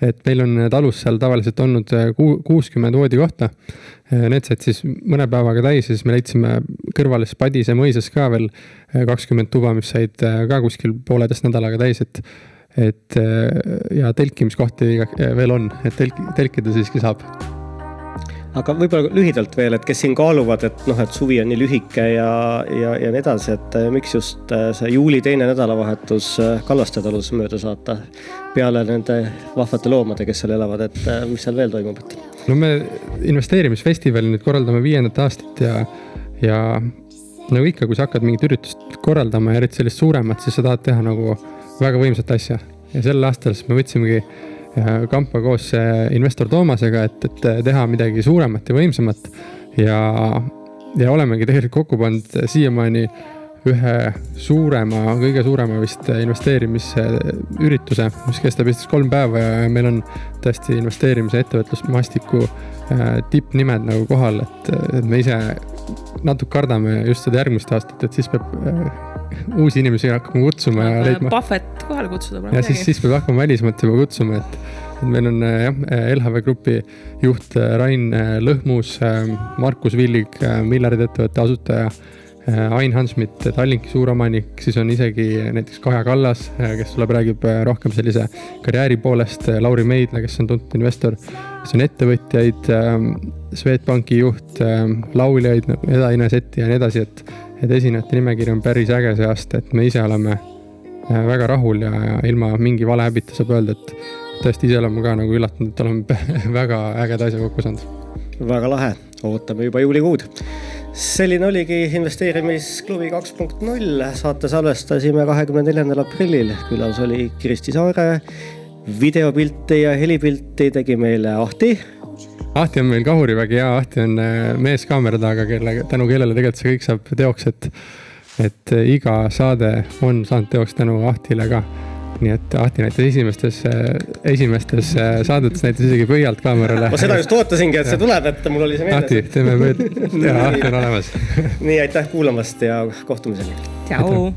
et meil on talus seal tavaliselt olnud äh, kuuskümmend voodikohta. Need said siis mõne päevaga täis ja siis me leidsime kõrvale Padise mõisas ka veel kakskümmend tuba, mis said ka kuskil pooleteist nädalaga täis, et et äh, ja telkimiskohti veel on, et telk, telkida siiski saab. aga võib-olla lühidalt veel, et kes siin kaaluvad, et noh, et suvi on nii lühike ja, ja, ja nii edasi, et äh, miks just äh, see juuli teine nädalavahetus Kallaste talus mööda saata. peale nende vahvate loomade, kes seal elavad, et mis seal veel toimub, et? no me investeerimisfestivali nüüd korraldame viiendat aastat ja, ja nagu ikka, kui sa hakkad mingit üritust korraldama ja eriti sellist suuremat, siis sa tahad teha nagu väga võimsat asja ja sel aastal siis me võtsimegi äh, kampa koos äh, investor Toomasega, et, et äh, teha midagi suuremat ja võimsamat. ja, ja olemegi tegelikult kokku pannud siiamaani ühe suurema, kõige suurema vist investeerimisürituse, mis kestab Eestis kolm päeva ja meil on tõesti investeerimise ettevõtlusmastiku tippnimed nagu kohal, et me ise natuke kardame just seda järgmist aastat, et siis peab uusi inimesi hakkama kutsuma ja leidma. Pahvet kohale kutsuda. ja siis, siis peab hakkama välismaalt juba kutsuma, et, meil on jah, LHV Grupi juht äh, Rain äh, Lõhmus, äh, Markus Villig, Millarid ettevõtte asutaja. Ain Hansmit, Tallinki suuromanik, siis on isegi näiteks Kaja Kallas, kes tuleb, räägib rohkem sellise karjääri poolest, Lauri Meidla, kes on tuntud investor. siis on ettevõtjaid, Swedbanki juht, lauljaid Eda Ines Etti ja nii edasi, et et esinejate nimekiri on päris äge see aasta, et me ise oleme äh, väga rahul ja, ja ilma mingi valehäbita saab öelda, et tõesti ise oleme ka nagu üllatunud, et oleme (laughs) väga ägeda asja kokku saanud. väga lahe, ootame juba juulikuud. selline oligi investeerimisklubi kaks punkt null, saate salvestasime kahekümne neljandal aprillil, külas oli Kristi Saare. videopilti ja helipilti tegi meile Ahti Ahti on meil kahurivägi ja Ahti on äh, mees kaamera taga, kelle, tänu kellele tegelikult see kõik saab teoks, et, et äh, iga saade on saanud teoks tänu Ahtile ka. nii et Ahti näitas esimestes, äh, esimestes saadetes näitas isegi pöialt kaamerale. ma seda just ootasingi, et see tuleb, et mul oli see meeles. Ahti, teeme mööda, (laughs) ja Ahti on olemas nii, aitäh kuulamast ja kohtumiseni. tšau.